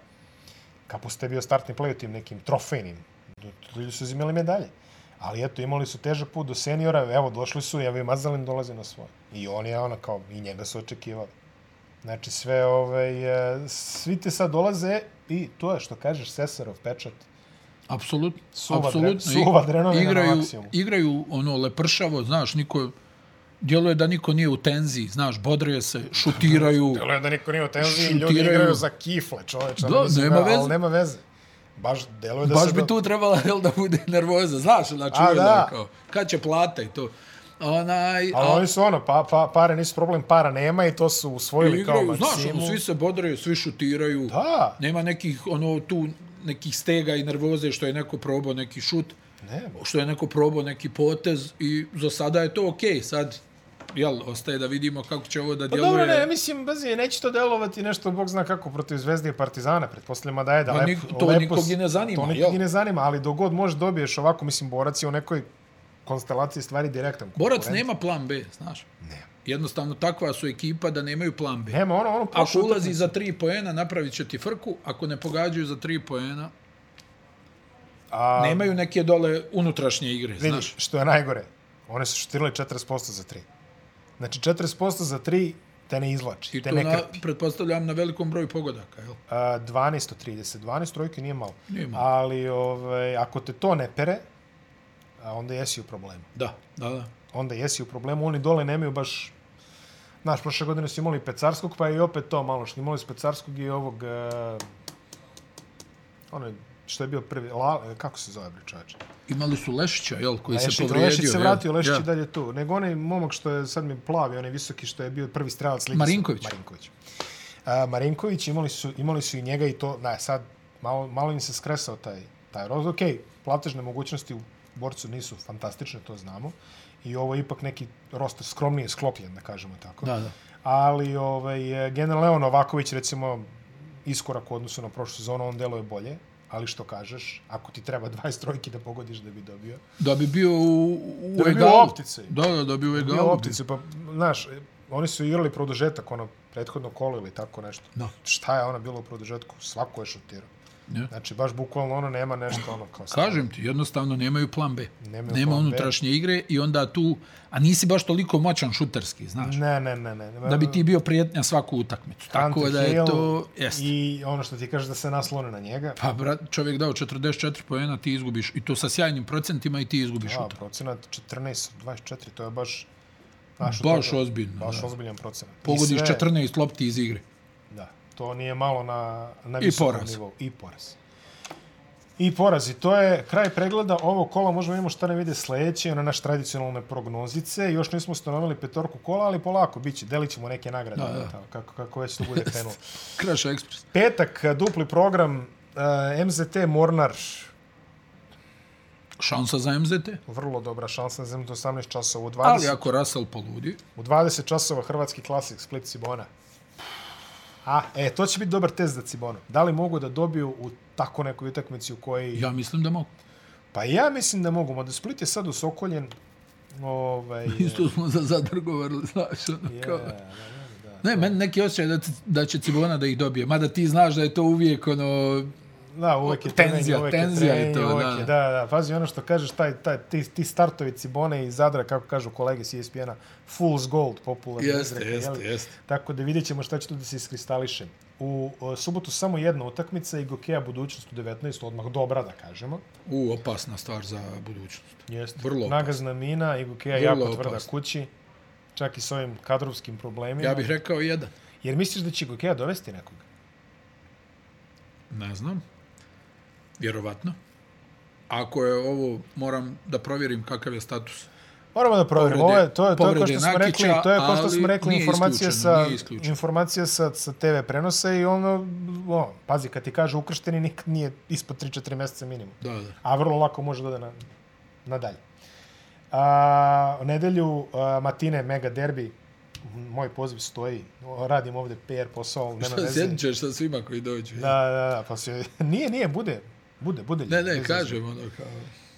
Kapusta je bio startni play u tim nekim trofejnim. Ljudi su uzimali medalje. Ali eto, imali su težak put do seniora, evo, došli su, evo i Mazalin dolazi na svoj. I on je ono kao, i njega su očekivali. Znači sve, ovaj, e, svi te sad dolaze i to je što kažeš Sesarov pečat. Apsolutno. Suva apsolutno. suva drenovina na igraju, maksimum. igraju ono lepršavo, znaš, niko djeluje da niko nije u tenziji, znaš, bodrije se, šutiraju. Delo je da niko nije u tenziji, ljudi Šutiraju. igraju za kifle, čoveče. Da, nema veze. Nema veze. Baš deluje da Baš se... bi do- tu trebala jel, da bude nervoza, znaš, znači, A, da. kao, kad će plata i to. Onaj, Ali a- oni su ono, pa, pa, pare nisu problem, para nema i to su usvojili kao igraju, znaš, maksimu. ono, svi se bodraju, svi šutiraju. Da. Nema nekih, ono, tu, nekih stega i nervoze što je neko probao neki šut, Ne, što je neko probao neki potez i za sada je to okej, okay. sad, jel, ostaje da vidimo kako će ovo da Pa djeluje. dobro, ne, mislim, bazi, neće to delovati nešto, Bog zna kako, protiv Zvezde i Partizana, pretpostavljamo da je da lep, nik- to lepo, nikog i ne zanima, To nikog i ne zanima, ali dogod možeš dobiješ ovako, mislim, borac je u nekoj konstelaciji stvari direktan. Borac nema plan B, znaš. Ne. Jednostavno, takva su ekipa da nemaju plan B. Nema, ono, ono, Ako ulazi za tri poena, napravit će ti frku. Ako ne pogađaju za tri poena, A, nemaju neke dole unutrašnje igre, Vidi, znaš. što je najgore, one su šutirali 40% za 3. Znači, 40% za 3 te ne izvlači, I te to, ne na, krpi. pretpostavljam, na velikom broju pogodaka, jel? A, 12 od 30. 12 trojke nije malo. Nije malo. Ali ovaj, ako te to ne pere, a onda jesi u problemu. Da, da, da. Onda jesi u problemu, oni dole nemaju baš... Znaš, prošle godine su imali Pecarskog, pa je i opet to malo što imali su Pecarskog i ovog... Uh, ono što je bio prvi... La, kako se zove, čovječe? Imali su Lešića, jel, koji Lešić, se povrijedio. Lešić se jel? vratio, Lešić Ja. i dalje tu. Nego onaj momak što je sad mi plavi, onaj visoki što je bio prvi strelac. Marinković. Marinković. A, Marinković, imali su, imali su i njega i to, da, sad malo, malo im se skresao taj, taj roz. Ok, platežne mogućnosti u borcu nisu fantastične, to znamo. I ovo je ipak neki roster skromnije sklopljen, da kažemo tako. Da, da. Ali, ovaj, generalno, evo Novaković, recimo, iskorak u odnosu na prošlu sezonu, on deluje bolje. Ali što kažeš, ako ti treba 20 trojki da pogodiš da bi dobio, Da bi bio u, u Da bi bio egalu. opticaj. Da, da, da bi u egalu. bio opticu, pa, znaš, oni su igrali produžetak, ono, prethodno kolo ili tako nešto. Da. Šta je ono bilo u produžetku? Svako je šutirao. Ja. Znači, baš bukvalno ono nema nešto ono kao... Kažem ti, jednostavno nemaju plan B. Nemaju Nema plan B. unutrašnje igre i onda tu, a nisi baš toliko moćan šuterski, znaš. Ne, ne, ne, ne. Da bi ti bio prijetnja svaku utakmicu. Tako Hunter da je Hill to... Jest. I ono što ti kažeš da se naslone na njega. Pa, brat, čovjek dao 44 pojena, ti izgubiš. I to sa sjajnim procentima i ti izgubiš utakmicu. procenat 14, 24, to je baš... Baš, Baš ozbiljno, Baš da. ozbiljan procenat. Pogodiš sve- 14 lopti iz igre. To nije malo na, na I visokom poraz. nivou. I poraz. I poraz. I to je kraj pregleda ovog kola. Možemo vidimo šta nam ide sledeće, na naš tradicionalne prognozice. Još nismo ustanovili petorku kola, ali polako, bit će. Delit ćemo neke nagrade. Da, da. tamo, Kako, kako već to bude krenulo. Crash Express. Petak, dupli program, uh, MZT Mornar. Šansa za MZT. Vrlo dobra šansa za MZT 18 časova. U 20, Ali ako Russell poludi, u 20 časova Hrvatski klasik Split Cibona. A, e, to će biti dobar test za Cibonu. Da li mogu da dobiju u tako nekoj utakmici u kojoj... ja mislim da mogu. Pa ja mislim da mogu, mada Split je sad usokoljen. Ovaj, Isto smo za Zadar govorili, znaš, ono je, kao... da, da, da. Ne, meni neki osjećaj da, da će Cibona da ih dobije. Mada ti znaš da je to uvijek ono... Da, uvek je Tenzija, trening, uvek tenzija je je trening, to, uvek da. je, da, da. Pazi ono što kažeš, taj, taj, ti, ti startovi Cibone i Zadra, kako kažu kolege s ESPN-a, fool's gold, popularna Jeste, izreka, jeste, jeli? jeste. Tako da vidjet ćemo šta će tu da se iskristališe. U o, subotu samo jedna utakmica i Gokeja budućnost u 19, odmah dobra da kažemo. U, opasna stvar za budućnost. Jeste. Vrlo Nagazna mina i Gokeja Vrlo jako tvrda opasno. kući, čak i s ovim kadrovskim problemima. Ja bih rekao jedan. Jer misliš da će Gokeja dovesti nekoga? Ne znam. Vjerovatno. Ako je ovo, moram da provjerim kakav je status. Moramo da provjerimo. Ovo je, to je, to je kao što smo rekli, to je kao što smo rekli isključeno, sa informacija sa sa TV prenosa i ono, o, pazi, kad ti kaže ukršteni nikad nije ispod 3-4 mjeseca minimum. Da, da. A vrlo lako može da ode na, na dalje. A, u nedelju a, Matine Mega Derbi, moj poziv stoji, radim ovde PR posao, nema veze. sjedit ćeš sa svima koji dođu? Da, da, da, pa se, nije, nije, bude, bude, bude. Ne, ljudi, ne, veze. kažem ono kao...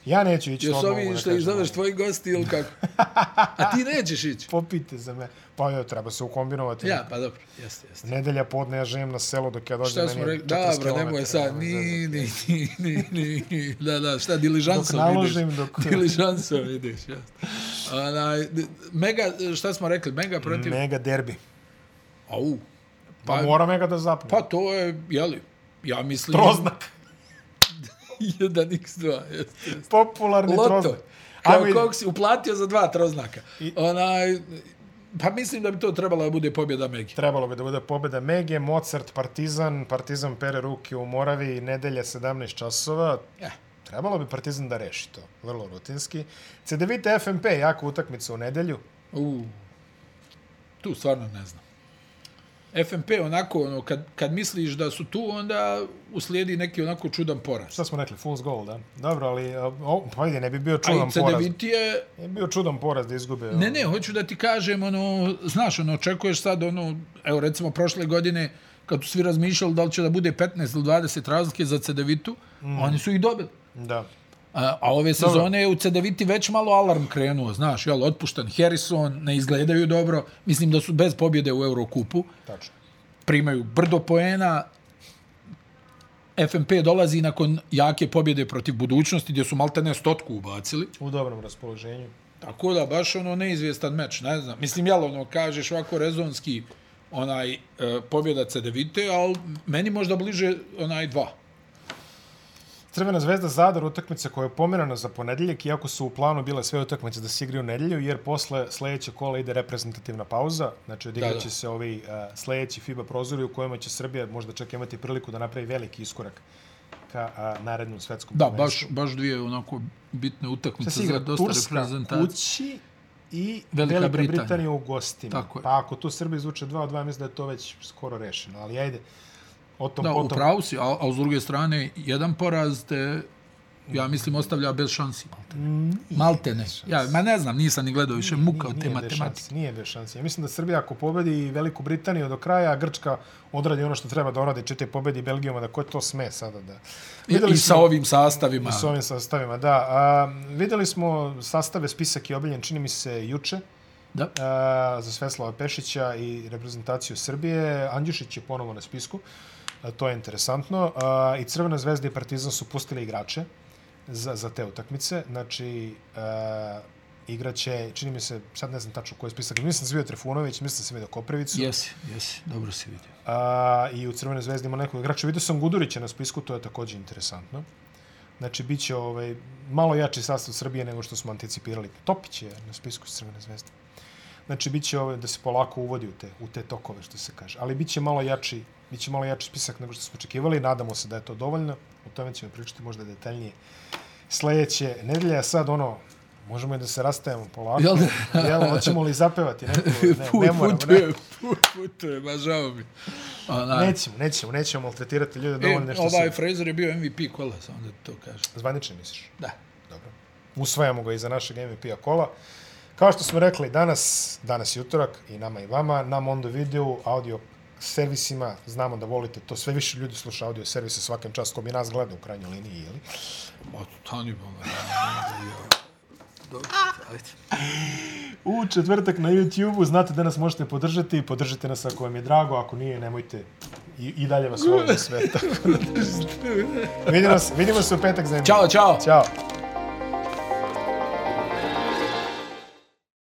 Ja neću ići. Jesu ovi što ih zoveš tvoji gosti ili kako? A ti nećeš ići? Popite za me. Pa jo, treba se ukombinovati. Ja, pa dobro, jeste, jeste. Nedelja podne ja živim na selu dok ja dođem. Šta smo rekli? 40 Dobro, nemoj sad, ni, ni, ni, ni, ni, da, da, šta, diližansom Dok ideš. naložim, dok- Diližansom ideš, jasno. Onaj, d- mega, šta smo rekli, mega protiv... Mega derbi. Au, Pa, Pa- mora mega da zapne. pa to je, jeli, ja mislim... Troznak. 1x2, jeste, jeste. Popularni Loto. troznak. Kao Ajmo, kog si uplatio za dva troznaka. I- Onaj, pa mislim da bi to trebala da bude pobjeda Megi. Trebalo bi da bude pobjeda Mege, Mozart, Partizan, Partizan pere ruke u Moravi, nedelja 17 časova. Ja. Trebalo bi Partizan da reši to, vrlo rutinski. CDVita FMP, jako utakmica u nedelju. U, tu stvarno ne znam. FMP onako, ono, kad, kad misliš da su tu, onda uslijedi neki onako čudan poraz. Šta smo rekli, fool's goal, da? Dobro, ali o, pa ide, ne bi bio čudan i poraz. CDVT je, Ne bi bio čudan poraz da izgube. ne, ne, hoću da ti kažem, ono, znaš, ono, očekuješ sad, ono, evo, recimo, prošle godine, kad su svi razmišljali da li će da bude 15 ili 20 razlike za CDVitu, mm. oni su ih dobili. Da. A, a ove sezone je u CDViti već malo alarm krenuo, znaš, jel, otpušten Harrison, ne izgledaju dobro, mislim da su bez pobjede u Eurokupu, Tačno. primaju brdo poena, FMP dolazi nakon jake pobjede protiv budućnosti, gdje su maltene stotku ubacili, U dobrom raspoloženju. tako da baš ono neizvjestan meč, ne znam, mislim, jel, ono, kažeš ovako rezonski, onaj, e, pobjeda CDVite, ali meni možda bliže onaj dva. Crvena zvezda Zadar utakmica koja je pomerana za ponedeljak, iako su u planu bile sve utakmice da se igraju u nedelju, jer posle sledeće kola ide reprezentativna pauza, znači odigraće Da, da. se ovi uh, sledeći FIBA prozori u kojima će Srbija možda čak imati priliku da napravi veliki iskorak ka uh, narednom svetskom Da, baš, baš dvije onako bitne utakmice za dosta Turska reprezentacije. kući i Velika Velika, Britanija. Britanija. u gostima. Tako je. Pa ako tu Srbi izvuče 2 od 2, mislim da je to već skoro rešeno. Ali ajde, o tom Da, potom. upravo si, a, a s druge strane, jedan poraz te, ja mislim, ostavlja bez šansi. Malte ne. Ja, ma ne znam, nisam ni gledao više muka od te matematike. Nije bez šanse. Ja mislim da Srbija ako pobedi Veliku Britaniju do kraja, a Grčka odradi ono što treba da odradi, čete pobedi Belgijom, da ko to sme sada da... I, I sa ovim sastavima. I s ovim sastavima, da. A, videli smo sastave, spisak je obiljen, čini mi se, juče. Da. a, za Sveslava Pešića i reprezentaciju Srbije. Andjušić je ponovo na spisku, to je interesantno. A, I Crvena zvezda i Partizan su pustili igrače za, za te utakmice. Znači, a, igraće, čini mi se, sad ne znam tačno koji je spisak, mislim da sam vidio Trifunović, mislim da sam vidio Koprivicu. Jesi, jesi, dobro si vidio. A, I u Crvenoj zvezdi ima nekog igrača. Vidio sam Gudurića na spisku, to je također interesantno. Znači, bit će ovaj, malo jači sastav Srbije nego što smo anticipirali. Topić je na spisku Crvene zvezde. Znači, bit će ovaj, da se polako uvodi u te, u te tokove, što se kaže. Ali bit će malo jači, bit će malo jači spisak nego što smo očekivali. Nadamo se da je to dovoljno. O tome ćemo pričati možda detaljnije sledeće nedelje. Sad, ono, možemo i da se rastajemo polako. Jel da? Jel, hoćemo li zapevati? Neko, ne, Put, ne moramo, ne. putuje, put, putuje, ma žao mi. Onaj, Nećemo, nećemo, nećemo maltretirati ljude dovoljno e, nešto ovaj se... Fraser je bio MVP kola, samo da to kažem. Zvanično misliš? Da. Dobro. Usvajamo ga iza našeg MVP-a kola. Kao što smo rekli, danas, danas je utorak i nama i vama, na Mondo Video, audio servisima, znamo da volite to, sve više ljudi sluša audio servise svakem času, ko bi nas gleda u krajnjoj liniji, jeli? Ma, tani boga. Dobro, ajde. U četvrtak na YouTube-u, znate da nas možete podržati, podržite nas ako vam je drago, ako nije, nemojte, i, i dalje vas volim sve, tako da. Vidimo se, vidimo se u petak za. Ćao, čao. Ćao.